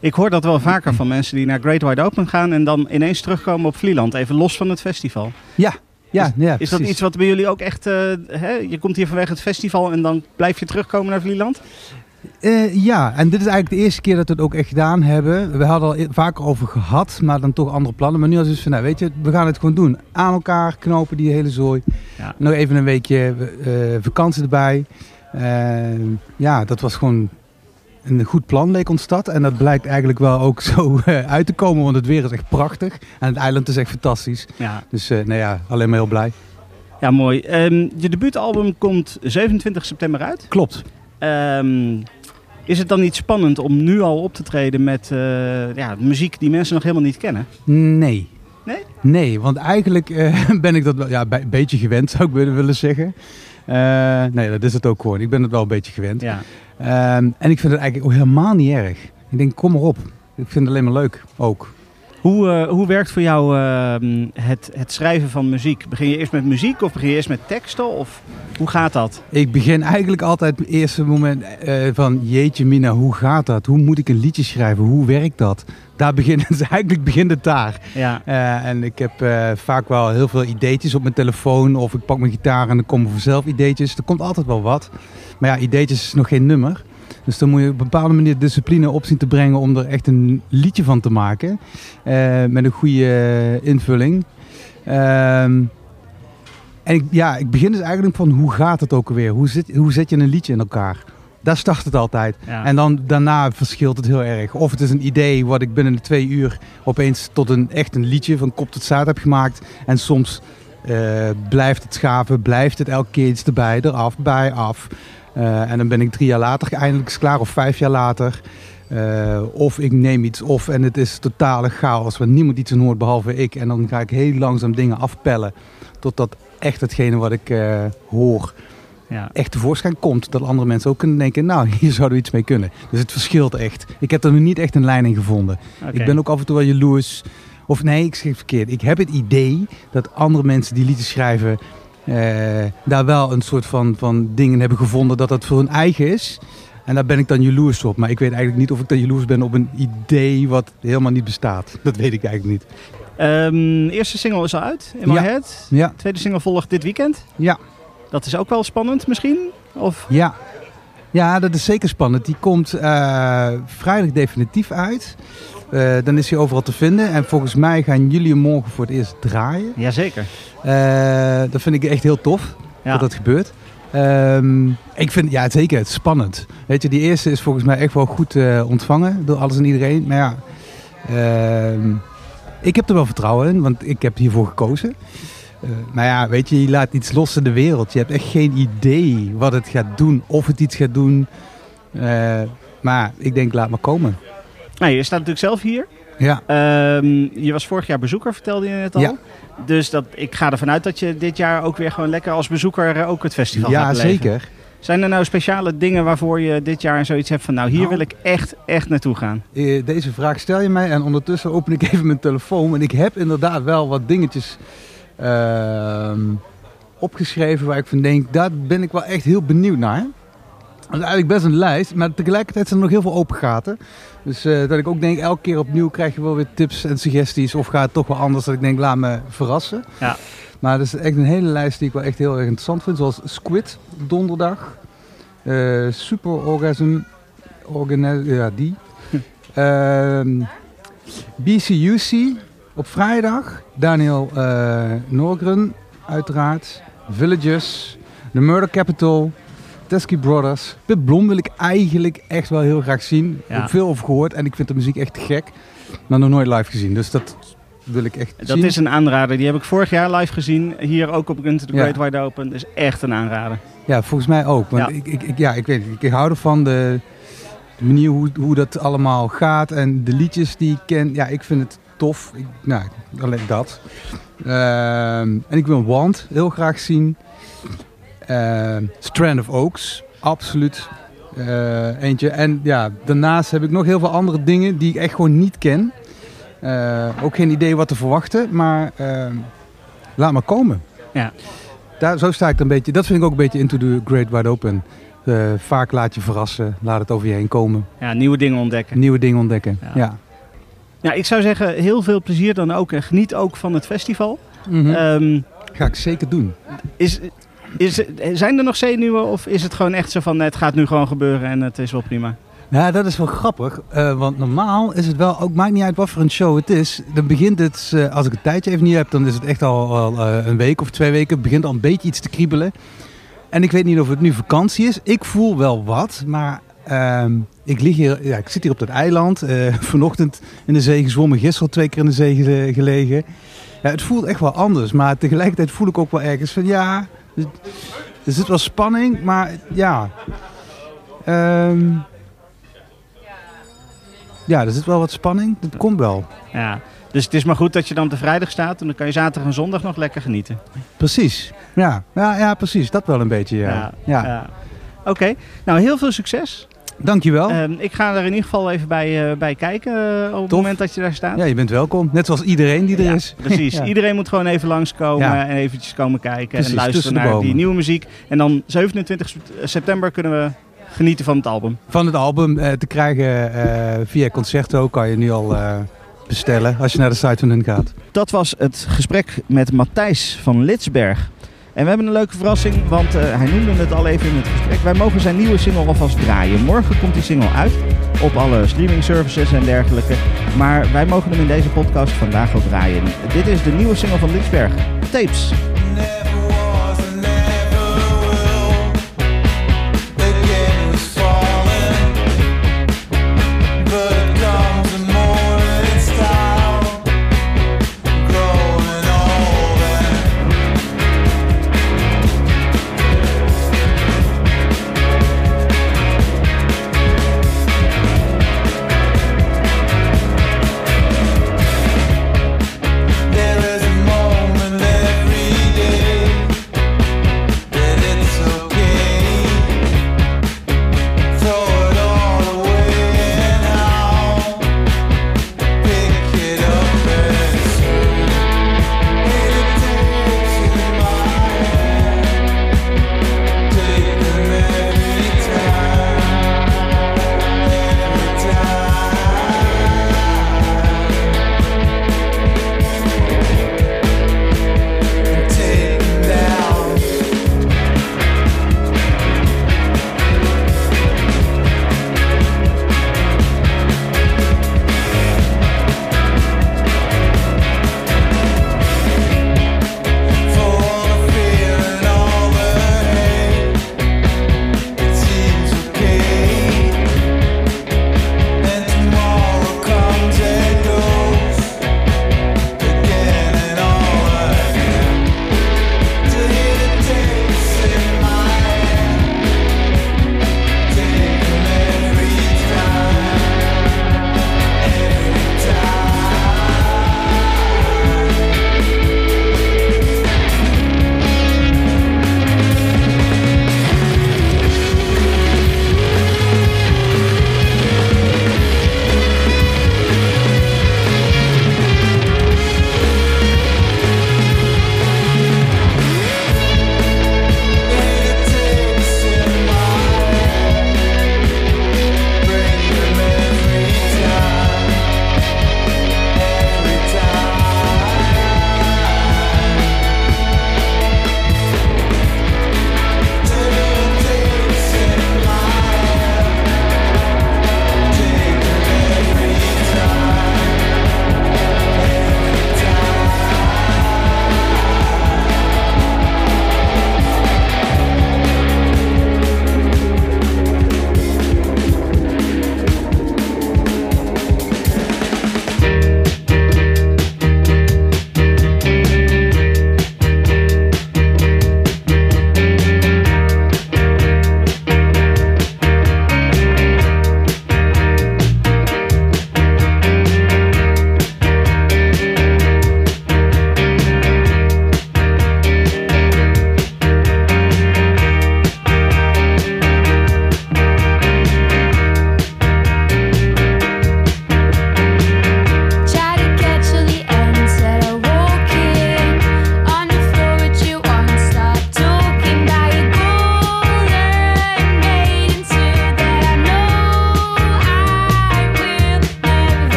Ik hoor dat wel vaker van mensen die naar Great Wide Open gaan en dan ineens terugkomen op Vlieland, even los van het festival. Ja, ja, Is dat precies. iets wat bij jullie ook echt, eh, hè? je komt hier vanwege het festival en dan blijf je terugkomen naar Vlieland? Eh, ja, en dit is eigenlijk de eerste keer dat we het ook echt gedaan hebben. We hadden al vaker over gehad, maar dan toch andere plannen. Maar nu als dus van, nou, weet je, we gaan het gewoon doen. Aan elkaar knopen die hele zooi. Ja. Nog even een weekje eh, vakantie erbij. Eh, ja, dat was gewoon een goed plan, leek ons dat. En dat blijkt eigenlijk wel ook zo uit te komen, want het weer is echt prachtig. En het eiland is echt fantastisch. Ja, Dus nou ja, alleen maar heel blij. ja mooi. Ehm, je debuutalbum komt 27 september uit. Klopt. Ehm, is het dan niet spannend om nu al op te treden met eh, ja, muziek die mensen nog helemaal niet kennen? Nee. Nee? Nee, want eigenlijk eh, ben ik dat wel ja, een beetje gewend, zou ik willen zeggen. Eh, nee, dat is het ook gewoon. Ik ben het wel een beetje gewend. Ja. Ehm, en ik vind het eigenlijk ook helemaal niet erg. Ik denk, kom maar op. Ik vind het alleen maar leuk, ook. Hoe, eh, hoe werkt voor jou ehm, het, het schrijven van muziek? Begin je eerst met muziek of begin je eerst met teksten? Of hoe gaat dat? Ik begin eigenlijk altijd het eerste moment eh, van... Jeetje mina, hoe gaat dat? Hoe moet ik een liedje schrijven? Hoe werkt dat? Daar begint het, eigenlijk begint het daar. Ja, Eh, en ik heb vaak wel heel veel ideetjes op mijn telefoon. Of ik pak mijn gitaar en dan komen vanzelf ideetjes. Er komt altijd wel wat. Maar ja, ideetjes is nog geen nummer. Dus dan moet je op een bepaalde manier discipline op zien te brengen om er echt een liedje van te maken. Eh, met een goede invulling. Ehm, en ik, ja, ik begin dus eigenlijk van hoe gaat het ook alweer? Hoe, zit, hoe zet je een liedje in elkaar? Daar start het altijd. ja. En dan daarna verschilt het heel erg. Of het is een idee wat ik binnen de twee uur opeens tot een echt een liedje van kop tot staart heb gemaakt. En soms eh, blijft het schaven, blijft het elke keer iets erbij, eraf, bij, af. Eh, en dan ben ik drie jaar later eindelijk klaar of vijf jaar later. Eh, of ik neem iets of en het is totale chaos waar niemand iets aan hoort behalve ik. En dan ga ik heel langzaam dingen afpellen totdat echt hetgene wat ik eh, hoor ja. echt tevoorschijn komt. Dat andere mensen ook kunnen denken, nou, hier zouden we iets mee kunnen. Dus het verschilt echt. Ik heb er nu niet echt een lijn in gevonden. Ik ben ook af en toe wel jaloers. Of nee, ik schrijf verkeerd. Ik heb het idee dat andere mensen die liedjes schrijven... eh, daar wel een soort van, van dingen hebben gevonden dat dat voor hun eigen is. En daar ben ik dan jaloers op. Maar ik weet eigenlijk niet of ik dan jaloers ben op een idee wat helemaal niet bestaat. Dat weet ik eigenlijk niet. Ehm, eerste single is al uit, In My Ja. Head. Ja, Tweede single volgt dit weekend. ja, Dat is ook wel spannend misschien? Of? ja. Ja, dat is zeker spannend. Die komt eh, vrijdag definitief uit. Eh, dan is hij overal te vinden. En volgens mij gaan jullie hem morgen voor het eerst draaien. Jazeker. Eh, dat vind ik echt heel tof Ja. dat dat gebeurt. Ehm, ik vind, ja zeker, het is spannend. Weet je, die eerste is volgens mij echt wel goed eh, ontvangen door alles en iedereen. Maar ja, ehm, ik heb er wel vertrouwen in, want ik heb hiervoor gekozen. Maar ja, weet je, je laat iets los in de wereld. Je hebt echt geen idee wat het gaat doen, of het iets gaat doen. Maar ik denk, laat maar komen. Nou, je staat natuurlijk zelf hier. Ja, Ehm, je was vorig jaar bezoeker, vertelde je net al. Ja. Dus dat, ik ga ervan uit dat je dit jaar ook weer gewoon lekker als bezoeker eh, ook het festival ja gaat beleven. zeker. Zijn er nou speciale dingen waarvoor je dit jaar zoiets hebt van... nou, hier Nou. wil ik echt, echt naartoe gaan? Eh, Deze vraag stel je mij en ondertussen open ik even mijn telefoon. En ik heb inderdaad wel wat dingetjes ehm, opgeschreven waar ik van denk, daar ben ik wel echt heel benieuwd naar. Dat is eigenlijk best een lijst, maar tegelijkertijd zijn er nog heel veel open gaten. Dus eh, dat ik ook denk, elke keer opnieuw krijg je wel weer tips en suggesties. Of gaat het toch wel anders, dat ik denk, laat me verrassen. Ja. Maar dat is echt een hele lijst die ik wel echt heel erg interessant vind. Zoals Squid, donderdag. Eh, Super Orgasm, Organi- ja die. Ehm, BCUC op vrijdag. Daniel eh Norgren, uiteraard. Villages, The Murder Capital, Teskey Brothers. Pip Blom wil ik eigenlijk echt wel heel graag zien. Ja. Ook veel over gehoord en ik vind de muziek echt gek. Maar nog nooit live gezien, dus dat wil ik echt Dat zien. is een aanrader. Die heb ik vorig jaar live gezien. Hier ook op Gun to the Ja. Great Wide Open. Dat is echt een aanrader. Ja, volgens mij ook. Want Ja. Ik, ik, ik- ja, ik weet. Ik hou ervan de, de manier hoe, hoe dat allemaal gaat en de liedjes die ik ken. Ja, ik vind het tof. Ik, nou, alleen dat. Ehm, en ik wil Want heel graag zien. Ehm, Strand of Oaks, absoluut. Eh, eentje. En ja, daarnaast heb ik nog heel veel andere dingen die ik echt gewoon niet ken. Eh, ook geen idee wat te verwachten, maar laat maar komen. Ja. Daar, zo sta ik er een beetje. Dat vind ik ook een beetje into the great wide open. Eh, vaak laat je verrassen, laat het over je heen komen. Ja, nieuwe dingen ontdekken. Nieuwe dingen ontdekken. Ja. Ja. Ja, ik zou zeggen, heel veel plezier dan ook. En geniet ook van het festival. Mhm. Ehm, Ga ik zeker doen. is, is, zijn er nog zenuwen of is het gewoon echt zo van het gaat nu gewoon gebeuren en het is wel prima? Ja, dat is wel grappig. eh, want normaal is het wel, ook maakt niet uit wat voor een show het is. Dan begint het, eh, als ik een tijdje even niet heb, dan is het echt al, al, eh, een week of twee weken. Het begint al een beetje iets te kriebelen. En ik weet niet of het nu vakantie is. Ik voel wel wat, maar ehm, ik, lig hier, ja, ik zit hier op dat eiland. vanochtend in de zee gezwommen, gisteren twee keer in de zee ge- gelegen. Ja, het voelt echt wel anders, maar tegelijkertijd voel ik ook wel ergens van ja, er, zit wel spanning, maar ja. Ehm, ja, er zit wel wat spanning. Dat komt wel. Ja. Dus het is maar goed dat je dan op de vrijdag staat en dan kan je zaterdag en zondag nog lekker genieten. Precies. Ja, ja, ja precies. Dat wel een beetje, ja. ja. ja. Oké, nou heel veel succes. Dankjewel. Ehm, ik ga er in ieder geval even bij, eh, bij kijken eh, op het Tof. moment dat je daar staat. ja, je bent welkom. Net zoals iedereen die er Ja, is. Precies. Ja. Iedereen moet gewoon even langskomen Ja. en eventjes komen kijken Precies, en luisteren naar die nieuwe muziek. En dan 27 september kunnen we genieten van het album. Van het album eh, te krijgen via Concerto kan je nu al bestellen als je naar de site van hun gaat. Dat was het gesprek met Matthijs van Litsberg. En we hebben een leuke verrassing, want eh, hij noemde het al even in het gesprek. Wij mogen zijn nieuwe single alvast draaien. Morgen komt die single uit op alle streaming services en dergelijke. Maar wij mogen hem in deze podcast vandaag al draaien. Dit is de nieuwe single van Litsberg, Tapes.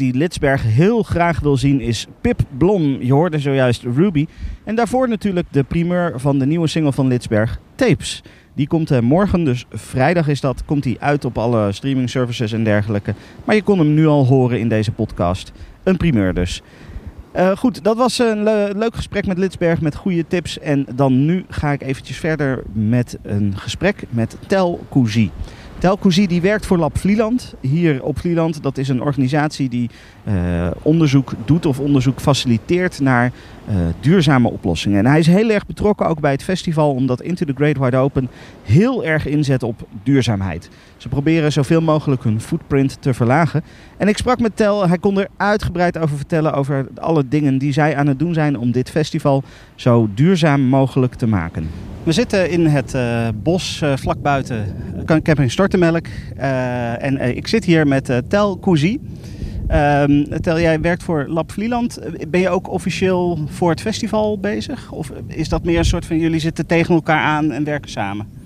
Die Litsberg heel graag wil zien is Pip Blom. Je hoorde zojuist Ruby. En daarvoor natuurlijk de primeur van de nieuwe single van Litsberg, Tapes. Die komt eh, morgen, dus vrijdag is dat, komt hij uit op alle streaming services en dergelijke. Maar je kon hem nu al horen in deze podcast. Een primeur dus. Eh, goed, dat was een le- leuk gesprek met Litsberg met goede tips. En dan nu ga ik eventjes verder met een gesprek met Tel Cousy. Tel Cousy die werkt voor Lab Vlieland. Hier op Vlieland, dat is een organisatie die eh, onderzoek doet of onderzoek faciliteert naar eh, duurzame oplossingen. En hij is heel erg betrokken ook bij het festival, omdat Into the Great Wide Open heel erg inzet op duurzaamheid. Ze proberen zoveel mogelijk hun footprint te verlagen. En ik sprak met Tel, hij kon er uitgebreid over vertellen over alle dingen die zij aan het doen zijn om dit festival zo duurzaam mogelijk te maken. We zitten in het eh, bos eh, vlak buiten uh, camping Stortemelk. En ik zit hier met Tel Cousy. Um, Tel, jij werkt voor Lab Vlieland. Ben je ook officieel voor het festival bezig? Of is dat meer een soort van jullie zitten tegen elkaar aan en werken samen?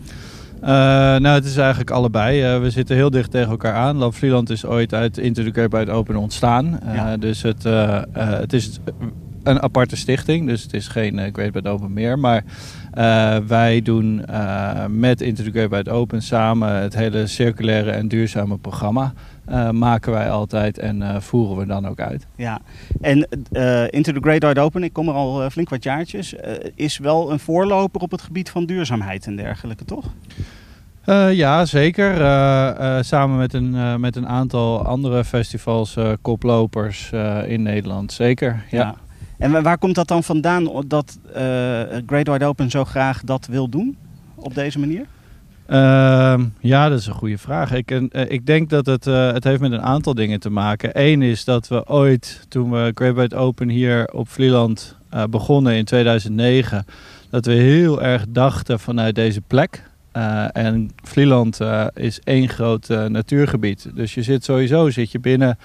Uh, nou, het is eigenlijk allebei. Uh, we zitten heel dicht tegen elkaar aan. Lab Vlieland is ooit uit Into the Great Wide Open ontstaan. Uh, ja. Dus het, het is een aparte stichting. Dus het is geen Great Wide Open meer. Maar wij doen met Into the Great Wide Open samen het hele circulaire en duurzame programma. Maken wij altijd en voeren we dan ook uit. Ja, en Into the Great Wide Open, ik kom er al flink wat jaartjes, is wel een voorloper op het gebied van duurzaamheid en dergelijke, toch? Uh, ja, zeker. Uh, uh, samen met een, met een aantal andere festivals, koplopers in Nederland. Zeker, ja. ja. En waar komt dat dan vandaan dat Great Wide Open zo graag dat wil doen? Op deze manier? Ehm, ja, dat is een goede vraag. Ik, ik denk dat het, het heeft met een aantal dingen te maken. Eén is dat we ooit, toen we Great Open hier op Vlieland begonnen in 2009... dat we heel erg dachten vanuit deze plek... En Vlieland is één groot natuurgebied. Dus je zit sowieso zit je binnen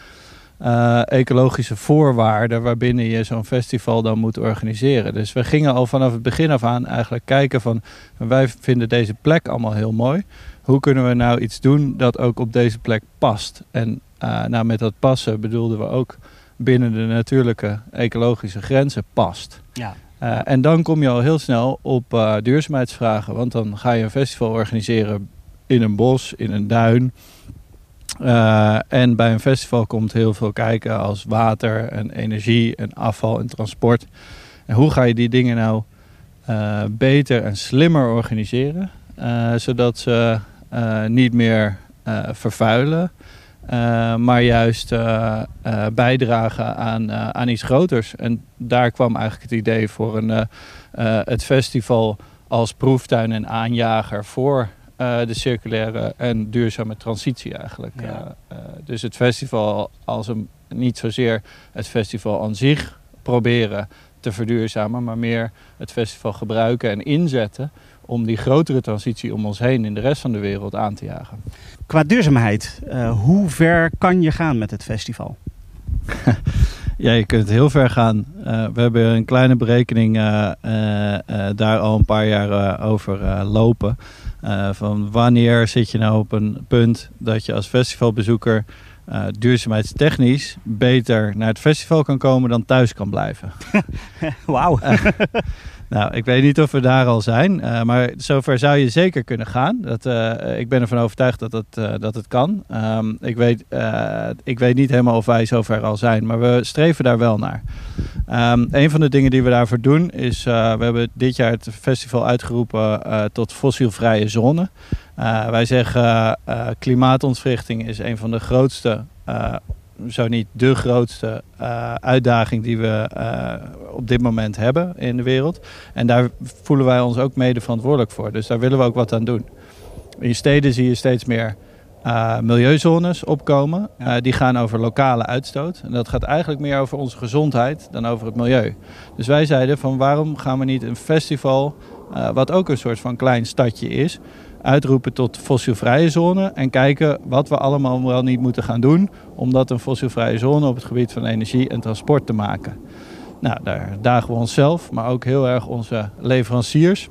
ecologische voorwaarden waarbinnen je zo'n festival dan moet organiseren. Dus we gingen al vanaf het begin af aan eigenlijk kijken van wij vinden deze plek allemaal heel mooi. Hoe kunnen we nou iets doen dat ook op deze plek past? En nou, met dat passen bedoelden we ook binnen de natuurlijke ecologische grenzen past. Ja. Uh, en dan kom je al heel snel op uh, duurzaamheidsvragen. Want dan ga je een festival organiseren in een bos, in een duin. Uh, en bij een festival komt heel veel kijken als water en energie en afval en transport. En hoe ga je die dingen nou beter en slimmer organiseren? zodat ze niet meer vervuilen. Maar juist bijdragen aan, aan iets groters. En daar kwam eigenlijk het idee voor een, het festival als proeftuin en aanjager voor de circulaire en duurzame transitie eigenlijk. Ja. dus het festival als een, niet zozeer het festival aan zich proberen te verduurzamen, maar meer het festival gebruiken en inzetten om die grotere transitie om ons heen in de rest van de wereld aan te jagen. Qua duurzaamheid, uh, hoe ver kan je gaan met het festival? ja, je kunt heel ver gaan. Uh, we hebben een kleine berekening uh, daar al een paar jaar over lopen. Van wanneer zit je nou op een punt dat je als festivalbezoeker duurzaamheidstechnisch beter naar het festival kan komen dan thuis kan blijven. Wauw. Nou, ik weet niet of we daar al zijn, uh, maar zover zou je zeker kunnen gaan. Dat, uh, ik ben ervan overtuigd dat het, uh, dat het kan. Um, ik, weet, ik weet niet helemaal of wij zover al zijn, maar we streven daar wel naar. Um, een van de dingen die we daarvoor doen is, we hebben dit jaar het festival uitgeroepen tot fossielvrije zone. wij zeggen klimaatontwrichting is een van de grootste zo niet de grootste uh, uitdaging die we uh, op dit moment hebben in de wereld. En daar voelen wij ons ook mede verantwoordelijk voor. Dus daar willen we ook wat aan doen. In steden zie je steeds meer uh, milieuzones opkomen. Ja. die gaan over lokale uitstoot. En dat gaat eigenlijk meer over onze gezondheid dan over het milieu. Dus wij zeiden van waarom gaan we niet een festival, wat ook een soort van klein stadje is uitroepen tot fossielvrije zone en kijken wat we allemaal wel niet moeten gaan doen om dat een fossielvrije zone op het gebied van energie en transport te maken. Nou, daar dagen we onszelf, maar ook heel erg onze leveranciers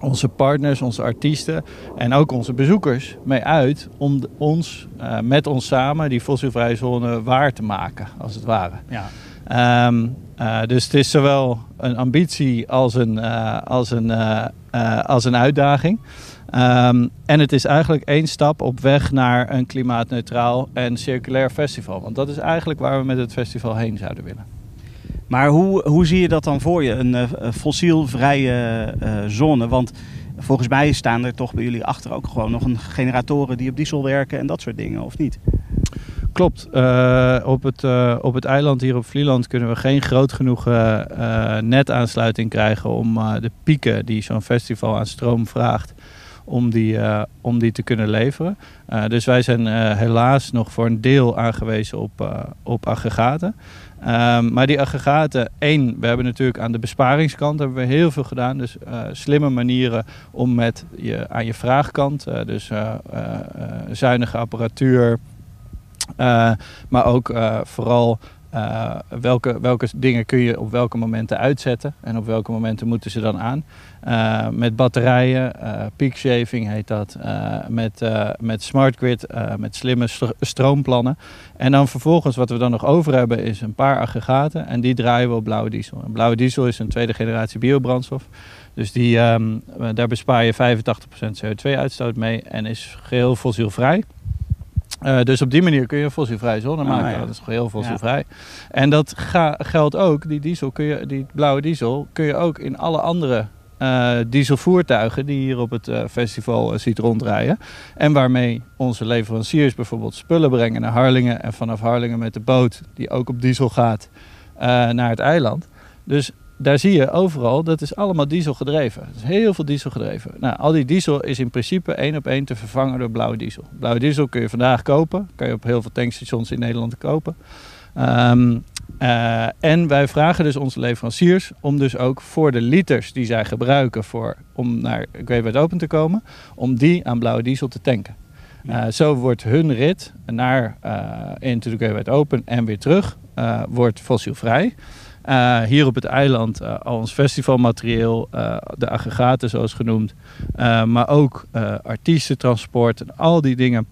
onze partners, onze artiesten en ook onze bezoekers mee uit om ons, eh, met ons samen, die fossielvrije zone waar te maken, als het ware. Ja. Ehm, eh, dus het is zowel een ambitie als een, eh, als een, als een uitdaging. Ehm, en het is eigenlijk één stap op weg naar een klimaatneutraal en circulair festival. Want dat is eigenlijk waar we met het festival heen zouden willen. Maar hoe, hoe zie je dat dan voor je, een eh, fossielvrije eh, zone? Want volgens mij staan er toch bij jullie achter ook gewoon nog een generatoren die op diesel werken en dat soort dingen, of niet? Klopt. Eh, op, het, eh, op het eiland hier op Vlieland kunnen we geen groot genoeg netaansluiting krijgen om eh, de pieken die zo'n festival aan stroom vraagt, om die, eh, om die te kunnen leveren. Eh, dus wij zijn eh, helaas nog voor een deel aangewezen op, op aggregaten. Ehm, maar die aggregaten, één, we hebben natuurlijk aan de besparingskant hebben we heel veel gedaan. Dus slimme manieren om met je, aan je vraagkant, dus zuinige apparatuur, maar ook vooral welke, welke dingen kun je op welke momenten uitzetten en op welke momenten moeten ze dan aan. Eh, met batterijen, eh peak shaving heet dat, eh, met, met smart grid, met slimme stro- stroomplannen. En dan vervolgens wat we dan nog over hebben is een paar aggregaten en die draaien we op blauwe diesel. En blauwe diesel is een tweede generatie biobrandstof. Dus die, ehm, daar bespaar je 85% CO2-uitstoot mee en is geheel fossielvrij. Dus op die manier kun je een fossielvrije zone Ah, maken. ja. Dat is geheel fossielvrij. En dat ga- geldt ook, die diesel kun je, die blauwe diesel, kun je ook in alle andere dieselvoertuigen die hier op het eh, festival eh, ziet rondrijden. En waarmee onze leveranciers bijvoorbeeld spullen brengen naar Harlingen. En vanaf Harlingen met de boot, die ook op diesel gaat, eh, naar het eiland. Dus daar zie je overal, dat is allemaal diesel gedreven. Is heel veel diesel gedreven. Nou, al die diesel is in principe één op één te vervangen door blauwe diesel. Blauwe diesel kun je vandaag kopen. Kan je op heel veel tankstations in Nederland kopen. Ehm, eh, en wij vragen dus onze leveranciers om dus ook voor de liters die zij gebruiken voor, om naar Great Open te komen, om die aan blauwe diesel te tanken. Eh, zo wordt hun rit naar eh into the Great Open en weer terug wordt fossielvrij. Hier op het eiland al ons festivalmaterieel, de aggregaten zoals genoemd, maar ook artiestentransport en al die dingen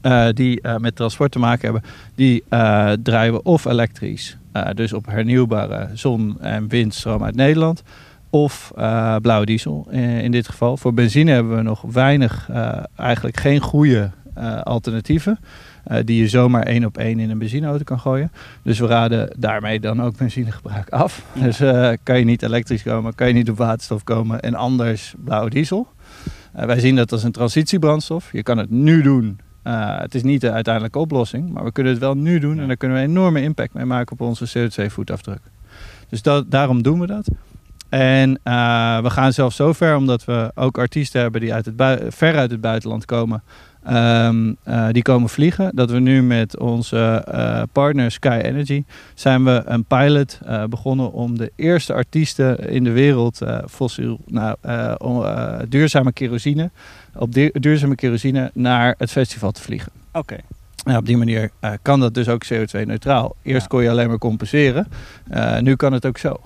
eh, die eh, met transport te maken hebben, die eh, draaien we of elektrisch, eh, dus op hernieuwbare zon- en windstroom uit Nederland, of eh, blauwe diesel eh, in dit geval. Voor benzine hebben we nog weinig, eh, eigenlijk geen goede eh, alternatieven. eh, die je zomaar één op één in een benzineauto kan gooien. Dus we raden daarmee dan ook benzinegebruik af. Dus eh, kan je niet elektrisch komen, kan je niet op waterstof komen en anders blauwe diesel. Eh, wij zien dat als een transitiebrandstof. Je kan het nu doen. Eh, het is niet de uiteindelijke oplossing, maar we kunnen het wel nu doen en daar kunnen we een enorme impact mee maken op onze CO2-voetafdruk. Dus dat, daarom doen we dat. En eh, we gaan zelfs zo ver, omdat we ook artiesten hebben die uit het ver uit het buitenland komen. Ehm, eh, die komen vliegen. Dat we nu met onze eh, partner Sky Energy zijn we een pilot eh, begonnen om de eerste artiesten in de wereld fossiel, nou, duurzame kerosine, op du- duurzame kerosine naar het festival te vliegen. Oké. Nou, op die manier kan dat dus ook CO2-neutraal. Eerst Ja. kon je alleen maar compenseren. Nu kan het ook zo.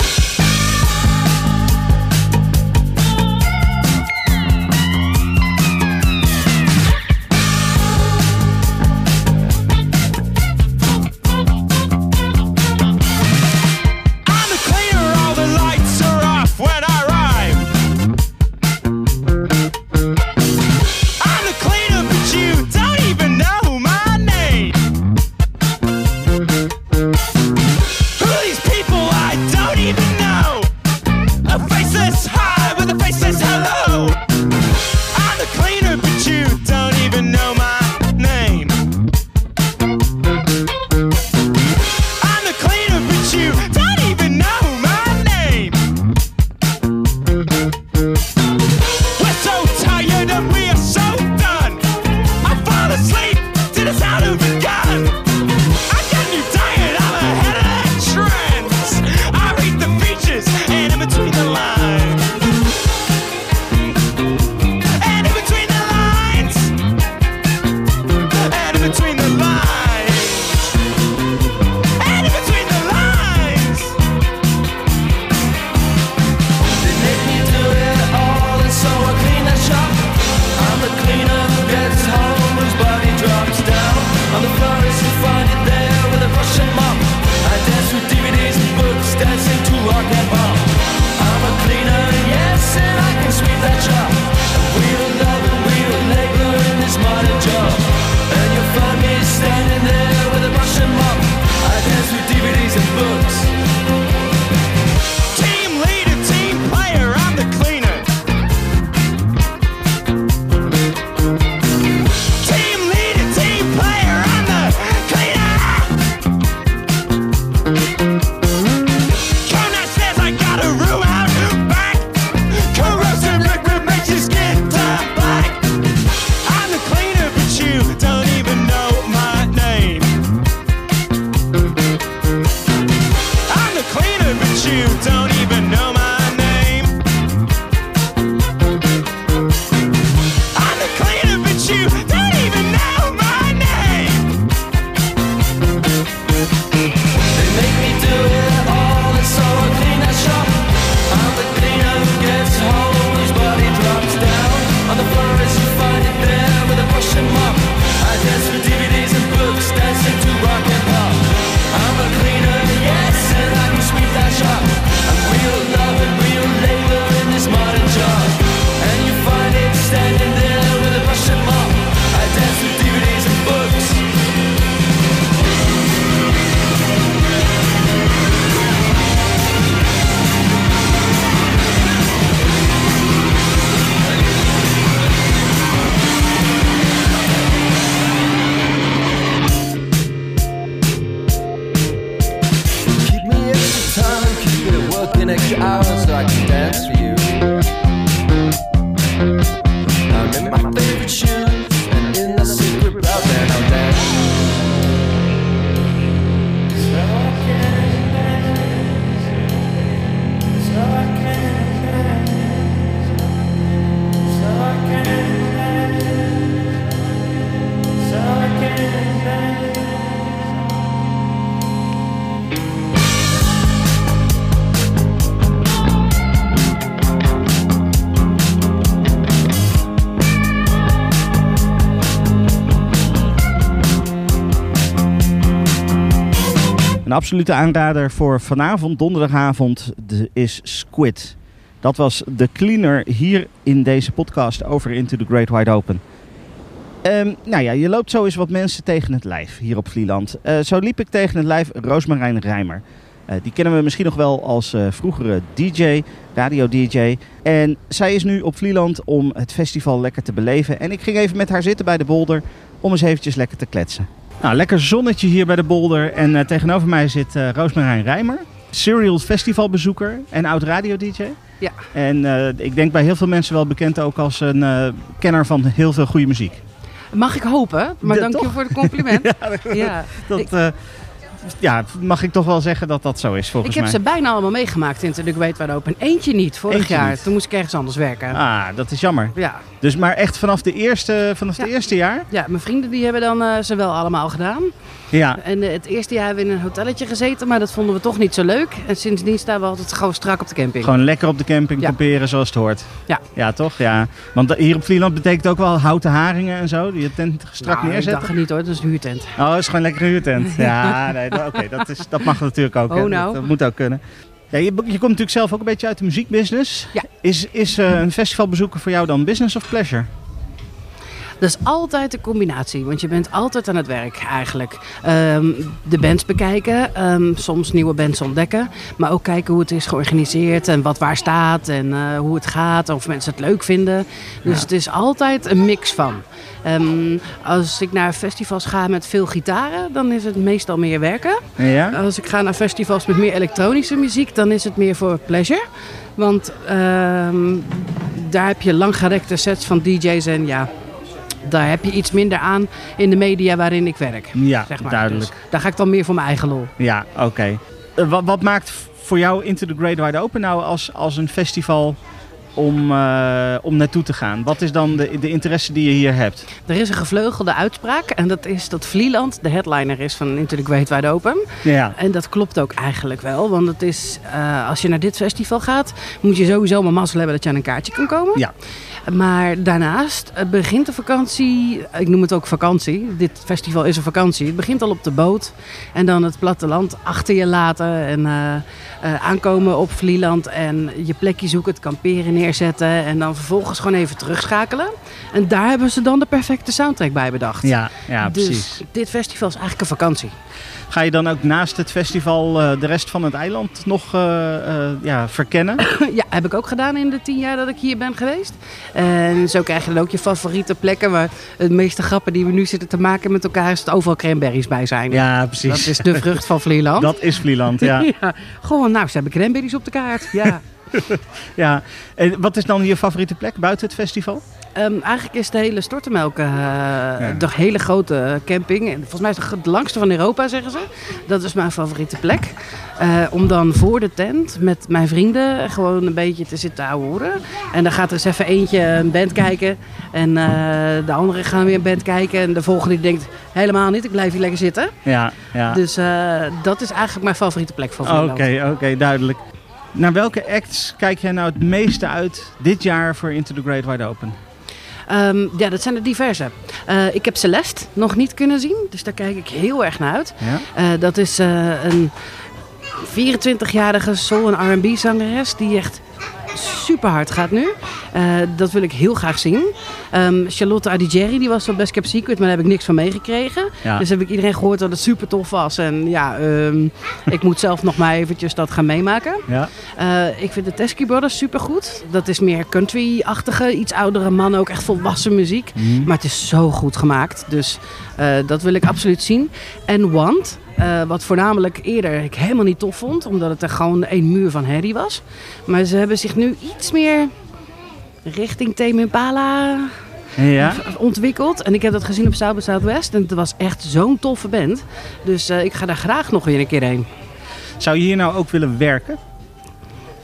Absolute aanrader voor vanavond, donderdagavond, de- is Squid. Dat was de cleaner hier in deze podcast over Into the Great Wide Open. Ehm, nou ja, je loopt zo eens wat mensen tegen het lijf hier op Vlieland. Eh, zo liep ik tegen het lijf Roosmarijn Rijmer. Eh, die kennen we misschien nog wel als eh, vroegere DJ, radio-DJ. En zij is nu op Vlieland om het festival lekker te beleven. En ik ging even met haar zitten bij de bolder om eens eventjes lekker te kletsen. Nou, lekker zonnetje hier bij de bolder. En eh, tegenover mij zit eh Roosmarijn Rijmer. Serial festivalbezoeker en oud radio-dj. Ja. En eh, ik denk bij heel veel mensen wel bekend ook als een kenner van heel veel goede muziek. Mag ik hopen, maar dank je voor het compliment. ja, Dat, Ik- ja, mag ik toch wel zeggen dat dat zo is volgens ik heb mij. ze bijna allemaal meegemaakt in de Weet Waar Open. Eentje niet, vorig Eentje jaar. niet. Toen moest ik ergens anders werken. Ah, dat is jammer. Ja. Dus maar echt vanaf, de eerste, vanaf Ja. het eerste jaar? ja, mijn vrienden die hebben dan eh, ze wel allemaal gedaan. Ja. En eh, het eerste jaar hebben we in een hotelletje gezeten, maar dat vonden we toch niet zo leuk. En sindsdien staan we altijd gewoon strak op de camping. Gewoon lekker op de camping Ja. kamperen zoals het hoort. Ja. Ja, toch? Ja. Want hier op Vlieland betekent ook wel houten haringen en zo. Die je tent strak nou, neerzetten. het niet hoor, dat is een huurtent. Oh, het is gewoon lekker een huurtent. Ja, nee, dat- oké, dat, dat mag natuurlijk ook. Oh, nou. Dat, dat moet ook kunnen. Ja, je, je komt natuurlijk zelf ook een beetje uit de muziekbusiness. Ja. Is, is eh, een festivalbezoeken voor jou dan business of pleasure? Dat is altijd een combinatie, want je bent altijd aan het werk eigenlijk. Ehm, de bands bekijken, ehm, soms nieuwe bands ontdekken, maar ook kijken hoe het is georganiseerd en wat waar staat en eh, hoe het gaat, of mensen het leuk vinden. Dus het is altijd een mix van. Ehm, als ik naar festivals ga met veel gitaren, dan is het meestal meer werken. Ja? Als ik ga naar festivals met meer elektronische muziek, dan is het meer voor pleasure. Want daar heb je langgerekte sets van DJ's en ja, daar heb je iets minder aan in de media waarin ik werk. Ja, Zeg maar. duidelijk. Dus daar ga ik dan meer voor mijn eigen lol. Ja, oké. Eh, wat, wat maakt voor jou Into the Great Wide Open nou als, als een festival om, eh, om naartoe te gaan? Wat is dan de, de interesse die je hier hebt? Er is een gevleugelde uitspraak en dat is dat Vlieland de headliner is van the Great Wide Open. Ja. En dat klopt ook eigenlijk wel, want het is, eh, als je naar dit festival gaat, moet je sowieso maar mazzel hebben dat je aan een kaartje kan komen. Ja. Maar daarnaast begint de vakantie, ik noem het ook vakantie, dit festival is een vakantie. Het begint al op de boot en dan het platteland achter je laten en eh, aankomen op Vlieland en je plekje zoeken, het kamperen neerzetten en dan vervolgens gewoon even terugschakelen. En daar hebben ze dan de perfecte soundtrack bij bedacht. Ja, ja dus precies. dit festival is eigenlijk een vakantie. Ga je dan ook naast het festival eh, de rest van het eiland nog eh, eh, ja, verkennen? Ja, heb ik ook gedaan in de tien jaar dat ik hier ben geweest. En zo krijg je dan ook je favoriete plekken. Maar de meeste grappen die we nu zitten te maken met elkaar is dat overal cranberries bij zijn. Ja, precies. Dat is de vrucht van Vlieland. Dat is Vlieland, ja. ja. Gewoon, nou, ze hebben cranberries op de kaart. Ja. ja. En wat is dan je favoriete plek buiten het festival? Ehm, eigenlijk is de hele Stortemelk eh, de hele grote camping. En Volgens mij is het de langste van Europa, zeggen ze. Dat is mijn favoriete plek. Eh, om dan voor de tent met mijn vrienden gewoon een beetje te zitten houden. En dan gaat er eens even eentje een band kijken. En eh, de andere gaan weer een band kijken. En de volgende die denkt helemaal niet, ik blijf hier lekker zitten. Ja, ja. Dus dat is eigenlijk mijn favoriete plek van Oké, oké, duidelijk. Naar welke acts kijk jij nou het meeste uit dit jaar voor Into the Great Wide Open? Ehm, ja, dat zijn er diverse. Eh, ik heb Celeste nog niet kunnen zien, dus daar kijk ik heel erg naar uit. Ja? Eh, dat is eh, een 24-jarige soul- en R&B-zangeres die echt super hard gaat nu. Eh, dat wil ik heel graag zien. Ehm, Charlotte Adigeri, die was op Best Kept Secret, maar daar heb ik niks van meegekregen. Ja. Dus heb ik iedereen gehoord dat het super tof was. En ja, ehm, ik moet zelf nog maar eventjes dat gaan meemaken. Ja? Eh, ik vind de Teskey Brothers super goed. Dat is meer country-achtige, iets oudere man, ook echt volwassen muziek. Mhm. Maar het is zo goed gemaakt. Dus dat wil ik absoluut zien. En Want, Eh, wat voornamelijk eerder ik helemaal niet tof vond, omdat het er gewoon een muur van herrie was. Maar ze hebben zich nu iets meer richting Tame Impala Ja? ontwikkeld. En ik heb dat gezien op South by Southwest en het was echt zo'n toffe band. Dus eh, ik ga daar graag nog weer een keer heen. Zou je hier nou ook willen werken?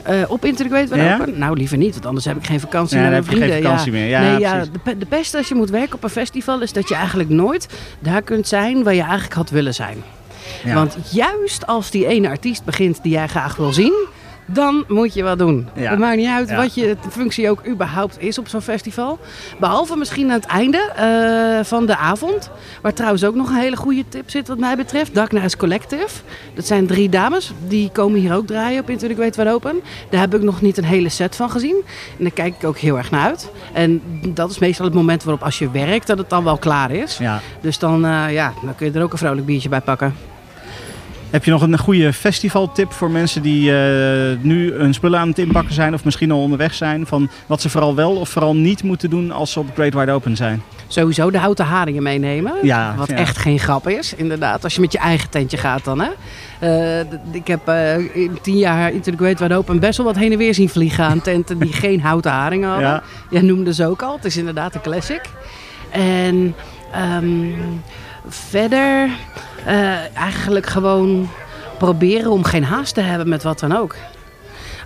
Eh, op Great Wide Ja? Open? Nou, liever niet, want anders heb ik geen vakantie Ja, met dan heb je geen vrienden. vakantie meer. Ja, nee, ja, de, de beste als je moet werken op een festival is dat je eigenlijk nooit daar kunt zijn waar je eigenlijk had willen zijn. Want juist als die ene artiest begint die jij graag wil zien, dan moet je wat doen. Ja. Het maakt niet uit Ja. wat je functie ook überhaupt is op zo'n festival. Behalve misschien aan het einde eh, van de avond. Waar trouwens ook nog een hele goede tip zit wat mij betreft. Dark Knights Collective. Dat zijn drie dames. Die komen hier ook draaien op Into the Great Wide Open. Daar heb ik nog niet een hele set van gezien. En daar kijk ik ook heel erg naar uit. En dat is meestal het moment waarop als je werkt dat het dan wel klaar is. Ja. Dus dan, eh, ja, dan kun je er ook een vrolijk biertje bij pakken. Heb je nog een goede festivaltip voor mensen die eh, nu hun spullen aan het inpakken zijn of misschien al onderweg zijn? Van wat ze vooral wel of vooral niet moeten doen als ze op Great Wide Open zijn? Sowieso de houten haringen meenemen. Ja, wat ja. echt geen grap is, inderdaad. Als je met je eigen tentje gaat dan, hè. Eh, ik heb eh, in tien jaar Into the Great Wide Open best wel wat heen en weer zien vliegen aan tenten die geen houten haringen hadden. Ja. Jij noemde ze ook al. Het is inderdaad een classic. En ehm, verder eh, eigenlijk gewoon proberen om geen haast te hebben met wat dan ook.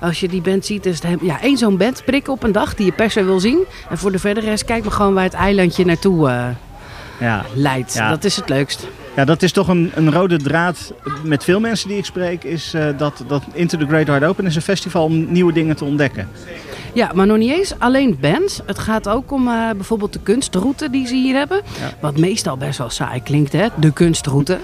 Als je die band ziet, is het ja, één zo'n band prikken op een dag die je per se wil zien. En voor de verdere rest, kijk maar gewoon waar het eilandje naartoe eh, Ja. leidt. Ja. Dat is het leukst. Ja, dat is toch een, een rode draad met veel mensen die ik spreek, is eh, dat, dat Into the Great Wide Open is een festival om nieuwe dingen te ontdekken. Ja, maar nog niet eens alleen bands. Het gaat ook om eh, bijvoorbeeld de kunstroute die ze hier hebben. Ja. Wat meestal best wel saai klinkt, hè? De kunstroute.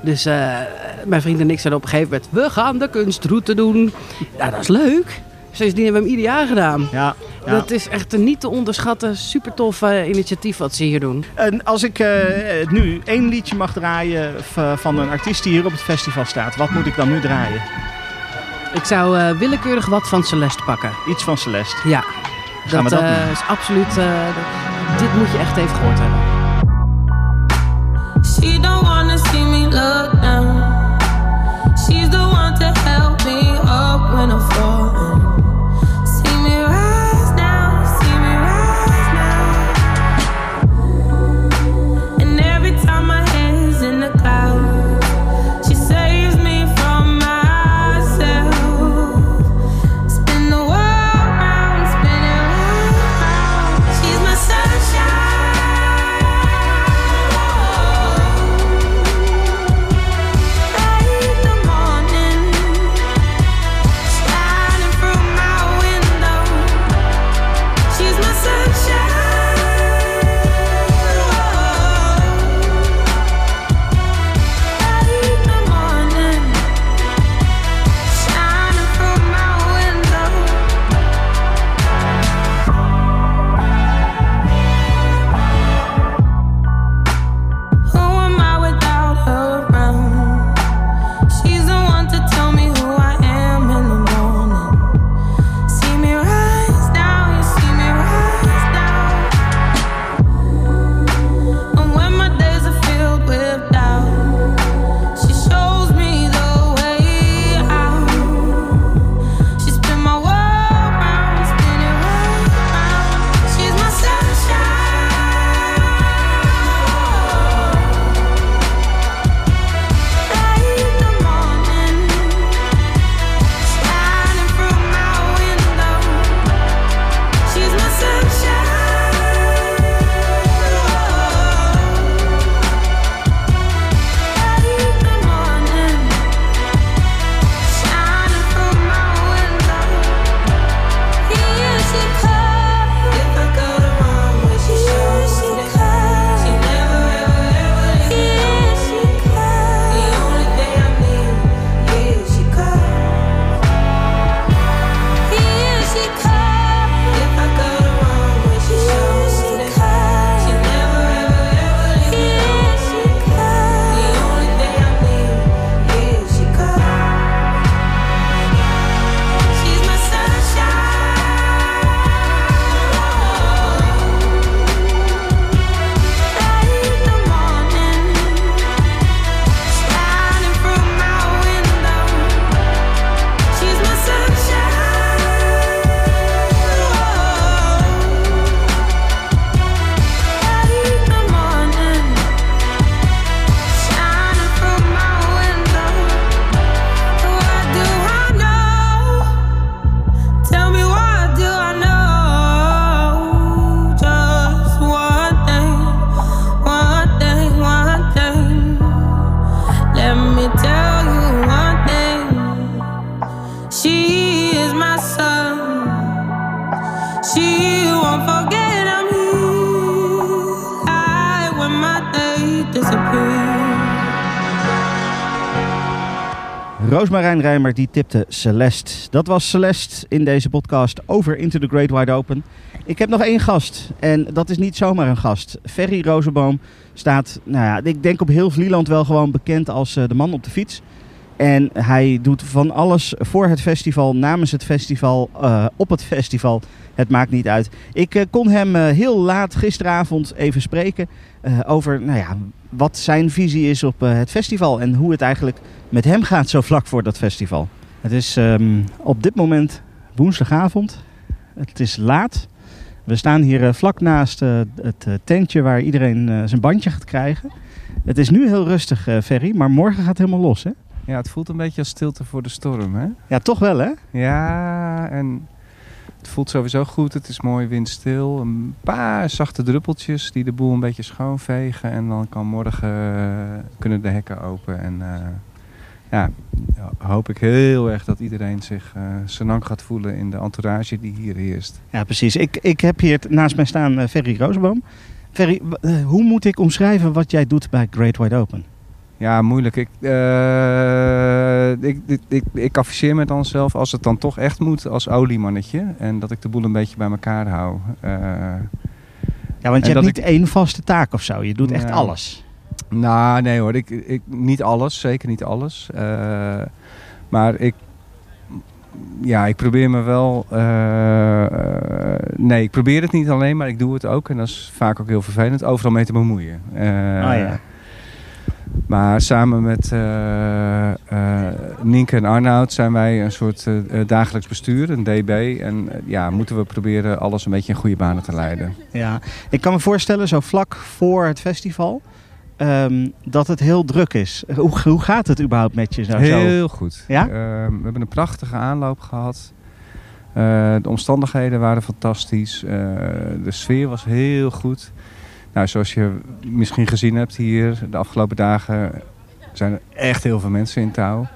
Dus eh, mijn vriend en ik zeiden op een gegeven moment... We gaan de kunstroute doen. Ja, dat is leuk. Sindsdien hebben we hem ieder jaar gedaan. Ja, ja. Dat is echt een niet te onderschatten, super tof initiatief wat ze hier doen. En als ik eh, nu één liedje mag draaien van een artiest die hier op het festival staat, wat moet ik dan nu draaien? Ik zou eh, willekeurig wat van Celeste pakken. Iets van Celeste. Ja, Gaan we dat, dat eh, doen? is absoluut... eh, dat- dit moet je echt even gehoord hebben. She don't wanna see me look down. She's the one to help me up when I fall. Roosmarijn Rijmer die tipte Celeste. Dat was Celeste in deze podcast over Into the Great Wide Open. Ik heb nog één gast en dat is niet zomaar een gast. Ferry Rozenboom staat, nou ja, ik denk op heel Vlieland wel gewoon bekend als eh, de man op de fiets. En hij doet van alles voor het festival, namens het festival, eh, op het festival. Het maakt niet uit. Ik eh, kon hem eh, heel laat gisteravond even spreken over nou ja, wat zijn visie is op het festival en hoe het eigenlijk met hem gaat zo vlak voor dat festival. Het is ehm, op dit moment woensdagavond. Het is laat. We staan hier vlak naast het tentje waar iedereen zijn bandje gaat krijgen. Het is nu heel rustig, Ferry, maar morgen gaat het helemaal los, hè? Ja, het voelt een beetje als stilte voor de storm, hè? Ja, toch wel, hè? Ja, en het voelt sowieso goed. Het is mooi windstil. Een paar zachte druppeltjes die de boel een beetje schoonvegen. En dan kan morgen eh, kunnen de hekken open. En eh, ja, hoop ik heel erg dat iedereen zich uh, senang gaat voelen in de entourage die hier heerst. Ja, precies. Ik, ik heb hier naast mij staan eh, Ferry Rozenboom. Ferry, eh, hoe moet ik omschrijven wat jij doet bij Great Wide Open? Ja, moeilijk. Ik, eh, ik, ik, ik, ik afficheer me dan zelf als het dan toch echt moet als oliemannetje. En dat ik de boel een beetje bij elkaar hou. Eh, Ja, want je hebt niet één vaste taak of zo. Je doet echt Ja. alles. Nou, nee hoor. Ik, ik, niet alles. Zeker niet alles. Eh, maar ik... Ja, ik probeer me wel... nee, ik probeer het niet alleen, maar ik doe het ook. En dat is vaak ook heel vervelend. Overal mee te bemoeien. Eh, Ah, ja. Maar samen met eh, Nienke en Arnoud zijn wij een soort eh, dagelijks bestuur, een DB. En ja, moeten we proberen alles een beetje in goede banen te leiden. Ja, ik kan me voorstellen, zo vlak voor het festival, ehm, dat het heel druk is. Hoe, hoe gaat het überhaupt met je? Zo, zo? Heel goed. Ja? Eh, we hebben een prachtige aanloop gehad. Eh, de omstandigheden waren fantastisch. De sfeer was heel goed. Nou, zoals je misschien gezien hebt hier de afgelopen dagen zijn er echt heel veel mensen in touw.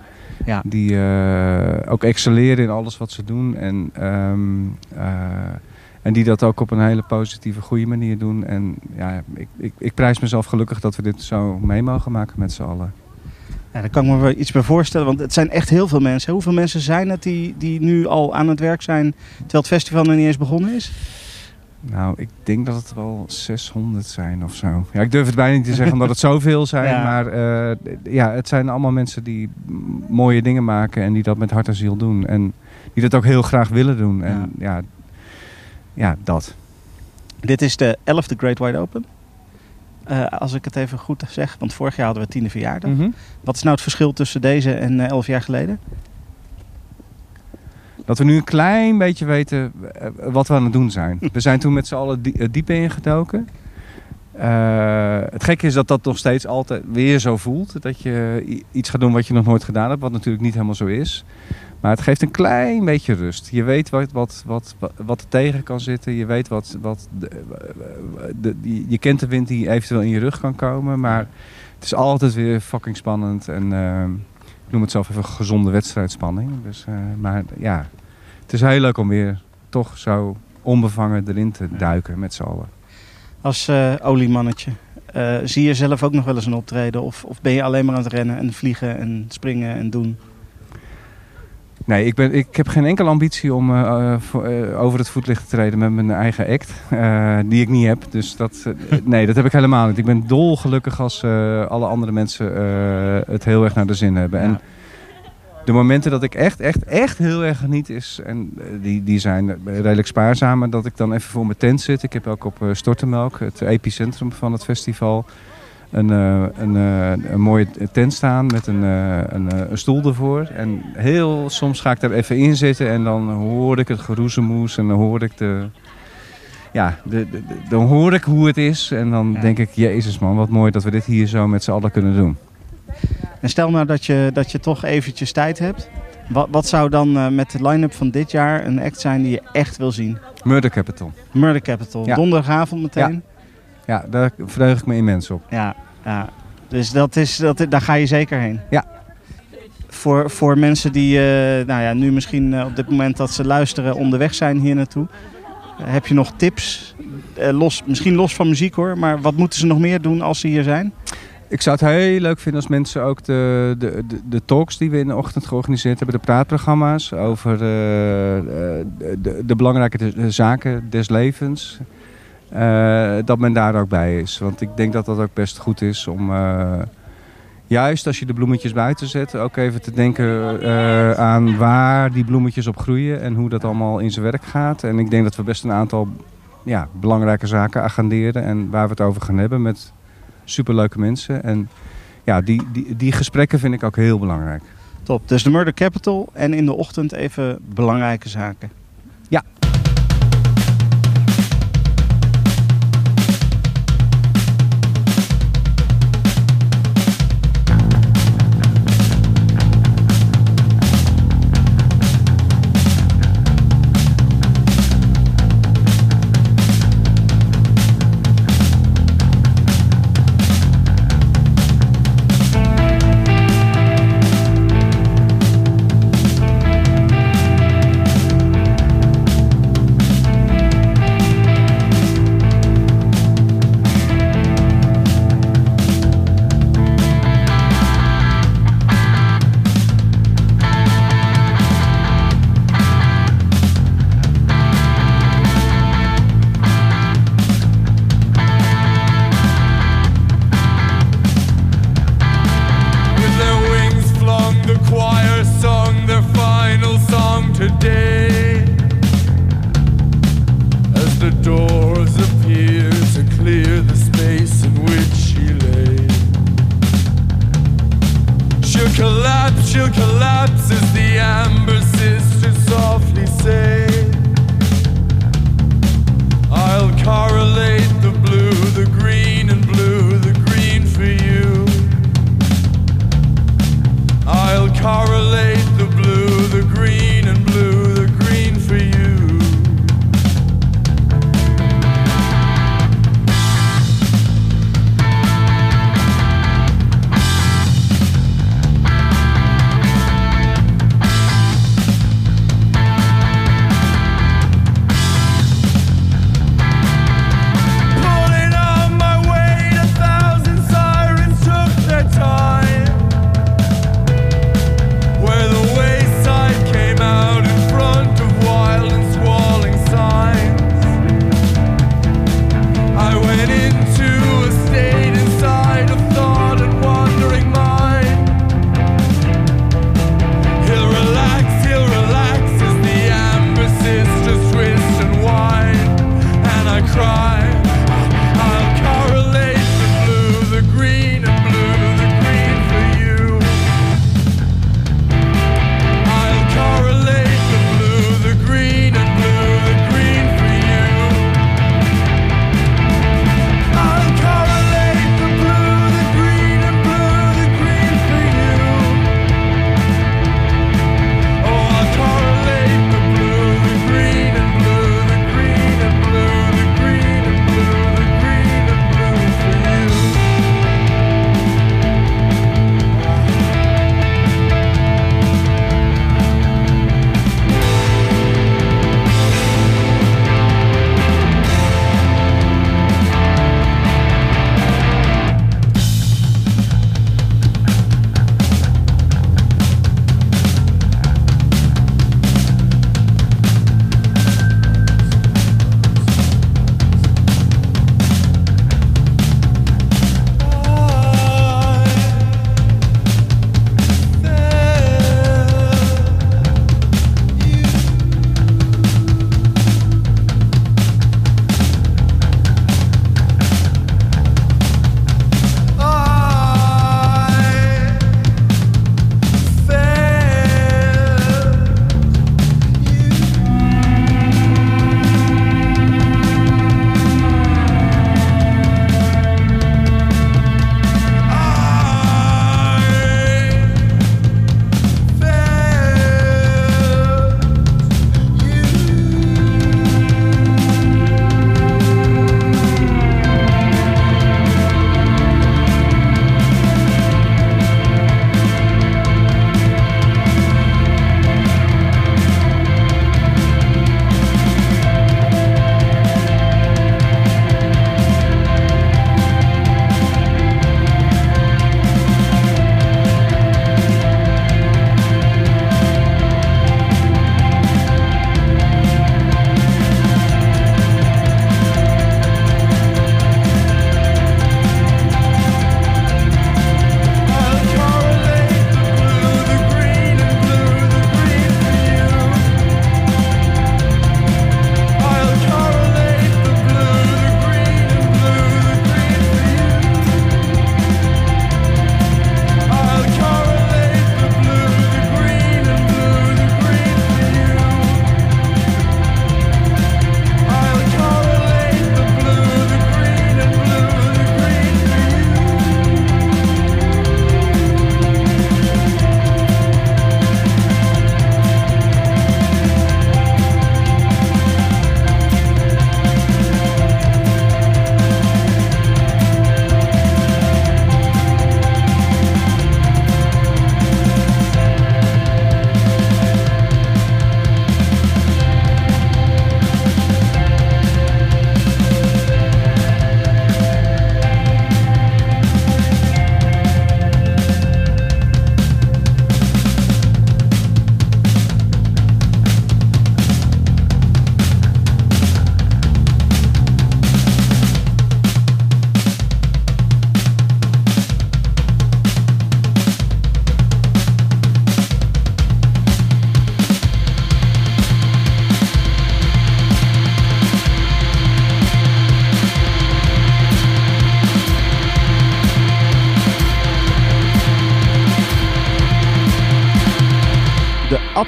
Ja. Die eh, ook excelleren in alles wat ze doen. En, ehm, eh, en die dat ook op een hele positieve, goede manier doen. En ja, ik, ik, ik prijs mezelf gelukkig dat we dit zo mee mogen maken met z'n allen. Ja, daar kan ik me wel iets bij voorstellen, want het zijn echt heel veel mensen. Hoeveel mensen zijn het die, die nu al aan het werk zijn, terwijl het festival nog niet eens begonnen is? Nou, ik denk dat het wel 600 zijn of zo. Ja, ik durf het bijna niet te zeggen omdat het zoveel zijn. Ja. Maar eh, ja, het zijn allemaal mensen die mooie dingen maken en die dat met hart en ziel doen. En die dat ook heel graag willen doen. En ja, ja, dat. Dit is de 11e Great Wide Open. Eh, als ik het even goed zeg, want vorig jaar hadden we tiende verjaardag. Mhm. Wat is nou het verschil tussen deze en eh, 11 jaar geleden? Dat we nu een klein beetje weten eh, wat we aan het doen zijn. We zijn toen met z'n allen eh, diep ingedoken. Eh, het gekke is dat dat nog steeds altijd weer zo voelt. Dat je iets gaat doen wat je nog nooit gedaan hebt. Wat natuurlijk niet helemaal zo is. Maar het geeft een klein beetje rust. Je weet wat, wat, wat, wat, er tegen kan zitten. Je weet wat... wat de, je kent de wind die eventueel in je rug kan komen. Maar het is altijd weer fucking spannend. En eh, ik noem het zelf even gezonde wedstrijdspanning. Dus, eh, maar ja, het is heel leuk om weer toch zo onbevangen erin te duiken met z'n allen. Als eh, oliemannetje. Eh, zie je zelf ook nog wel eens een optreden? Of, of ben je alleen maar aan het rennen en vliegen en springen en doen? Nee, ik, ben, ik heb geen enkele ambitie om eh, eh, voor- eh, over het voetlicht te treden met mijn eigen act. die ik niet heb. Dus dat, nee, dat heb ik helemaal niet. Ik ben dolgelukkig als alle andere mensen het heel erg naar de zin hebben. En de momenten dat ik echt, echt, echt heel erg geniet is, en die, die zijn redelijk spaarzamer, dat ik dan even voor mijn tent zit. Ik heb ook op Stortemelk, het epicentrum van het festival, een, eh, een, eh, een mooie tent staan met een, eh, een, een stoel ervoor. En heel soms ga ik daar even in zitten en dan hoor ik het geroezemoes en dan hoor ik de... Ja, de, de- de- dan hoor ik hoe het is en dan denk ik, jezus man, wat mooi dat we dit hier zo met z'n allen kunnen doen. En stel nou dat je, dat je toch eventjes tijd hebt. Wat, wat zou dan met de line-up van dit jaar een act zijn die je echt wil zien? Murder Capital. Murder Capital. Ja. Donderdagavond meteen. Ja, daar verheug ik me immens op. Ja, ja. dus dat is, dat, daar ga je zeker heen. Ja. Voor, voor mensen die eh, nou ja, nu misschien eh, op dit moment dat ze luisteren onderweg zijn hier naartoe. Heb je nog tips? Eh, los, misschien los van muziek hoor, maar wat moeten ze nog meer doen als ze hier zijn? Ik zou het heel leuk vinden als mensen ook de, de, de, talks die we in de ochtend georganiseerd hebben, de praatprogramma's over eh, de, de, de belangrijke zaken des levens, eh, dat men daar ook bij is. Want ik denk dat dat ook best goed is om, eh, juist als je de bloemetjes buiten zet, ook even te denken eh, aan waar die bloemetjes op groeien en hoe dat allemaal in zijn werk gaat. En ik denk dat we best een aantal ja, belangrijke zaken agenderen en waar we het over gaan hebben met superleuke mensen. En ja, die, die, die gesprekken vind ik ook heel belangrijk. Top, dus de Murder Capital en in de ochtend even belangrijke zaken.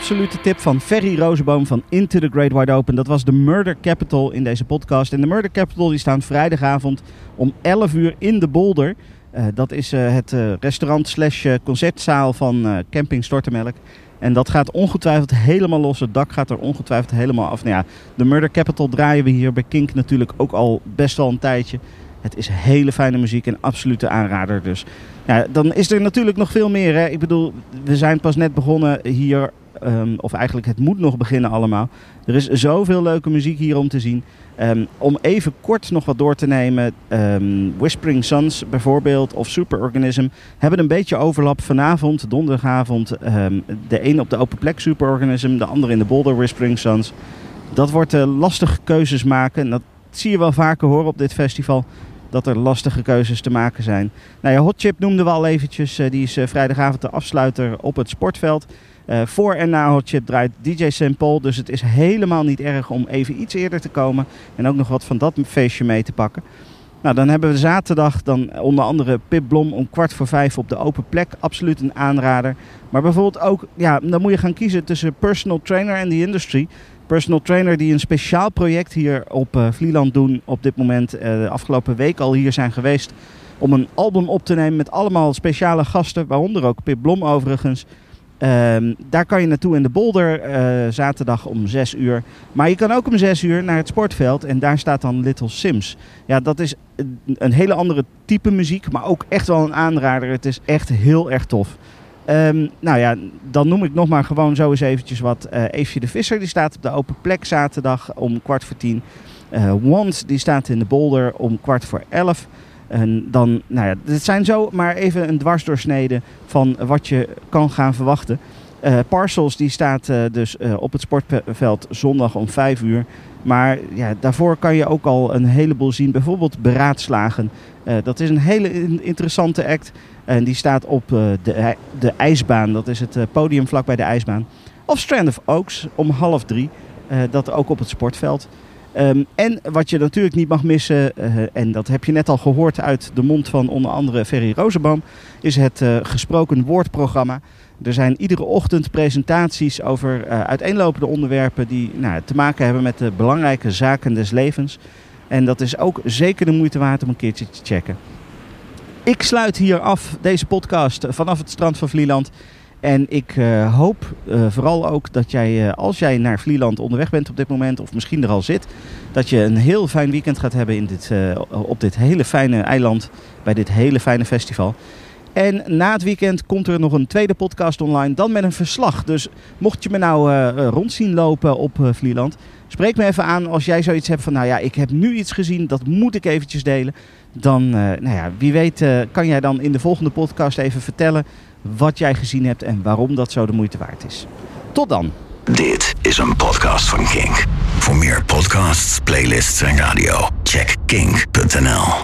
Absolute tip van Ferry Rozenboom van Into the Great Wide Open. Dat was de Murder Capital in deze podcast. En de Murder Capital die staan vrijdagavond om 11 uur in de Bolder. Eh, dat is eh, het eh, restaurant slash concertzaal van Camping Stortemelk. En dat gaat ongetwijfeld helemaal los. Het dak gaat er ongetwijfeld helemaal af. Nou ja, de Murder Capital draaien we hier bij Kink natuurlijk ook al best wel een tijdje. Het is hele fijne muziek en absolute aanrader. Dus ja, dan is er natuurlijk nog veel meer. Hè? Ik bedoel, we zijn pas net begonnen hier. Ehm, of eigenlijk, het moet nog beginnen allemaal. Er is zoveel leuke muziek hier om te zien. Ehm, om even kort nog wat door te nemen. ehm, Whispering Suns bijvoorbeeld of Superorganism hebben een beetje overlap vanavond, donderdagavond. de een op de open plek Superorganism, de andere in de Boulder Whispering Suns. Dat wordt eh, lastige keuzes maken. En dat zie je wel vaker horen op dit festival. Dat er lastige keuzes te maken zijn. Nou Hot Chip noemden we al eventjes. eh, die is eh, vrijdagavond de afsluiter op het sportveld. Eh, voor en na Hot Chip draait DJ. Paul. Dus het is helemaal niet erg om even iets eerder te komen. En ook nog wat van dat feestje mee te pakken. Nou, dan hebben we zaterdag dan onder andere Pip Blom om kwart voor vijf op de open plek. Absoluut een aanrader. Maar bijvoorbeeld ook, ja, dan moet je gaan kiezen tussen personal trainer en the industry. Personal trainer die een speciaal project hier op eh, Vlieland doen op dit moment. eh, de afgelopen week al hier zijn geweest om een album op te nemen met allemaal speciale gasten. Waaronder ook Pip Blom overigens. Ehm, daar kan je naartoe in de Bolder eh, zaterdag om 6 uur. Maar je kan ook om 6 uur naar het sportveld en daar staat dan Little Sims. Ja, dat is een, hele andere type muziek, maar ook echt wel een aanrader. Het is echt heel erg tof. Ehm, nou ja, dan noem ik nog maar gewoon zo eens eventjes wat. Eh Eefje de Visser, die staat op de open plek zaterdag om kwart voor tien. Want, die staat in de Bolder om kwart voor elf. En dan, nou ja, dit zijn zo maar even een dwarsdoorsnede van wat je kan gaan verwachten. Eh, Parcels die staat eh, dus eh, op het sportveld zondag om 5 uur. Maar ja, daarvoor kan je ook al een heleboel zien. Bijvoorbeeld beraadslagen. Dat is een hele in- interessante act. En die staat op de, de ijsbaan. Dat is het podium vlak bij de ijsbaan. Of Strand of Oaks om half drie. Dat ook op het sportveld. Ehm, en wat je natuurlijk niet mag missen, eh, en dat heb je net al gehoord uit de mond van onder andere Ferry Rozenboom, is het eh, gesproken woordprogramma. Er zijn iedere ochtend presentaties over eh, uiteenlopende onderwerpen die nou, te maken hebben met de belangrijke zaken des levens. En dat is ook zeker de moeite waard om een keertje te checken. Ik sluit hier af deze podcast vanaf het strand van Vlieland. En ik eh, hoop eh, vooral ook dat jij, eh, als jij naar Vlieland onderweg bent op dit moment, of misschien er al zit, dat je een heel fijn weekend gaat hebben in dit, op dit hele fijne eiland, bij dit hele fijne festival. En na het weekend komt er nog een tweede podcast online, dan met een verslag. Dus mocht je me nou eh, rond zien lopen op eh, Vlieland, spreek me even aan als jij zoiets hebt van, nou ja, ik heb nu iets gezien, dat moet ik eventjes delen. Dan, nou ja, wie weet kan jij dan in de volgende podcast even vertellen wat jij gezien hebt en waarom dat zo de moeite waard is. Tot dan. Dit is een podcast van Kink. Voor meer podcasts, playlists en radio, check kink.nl.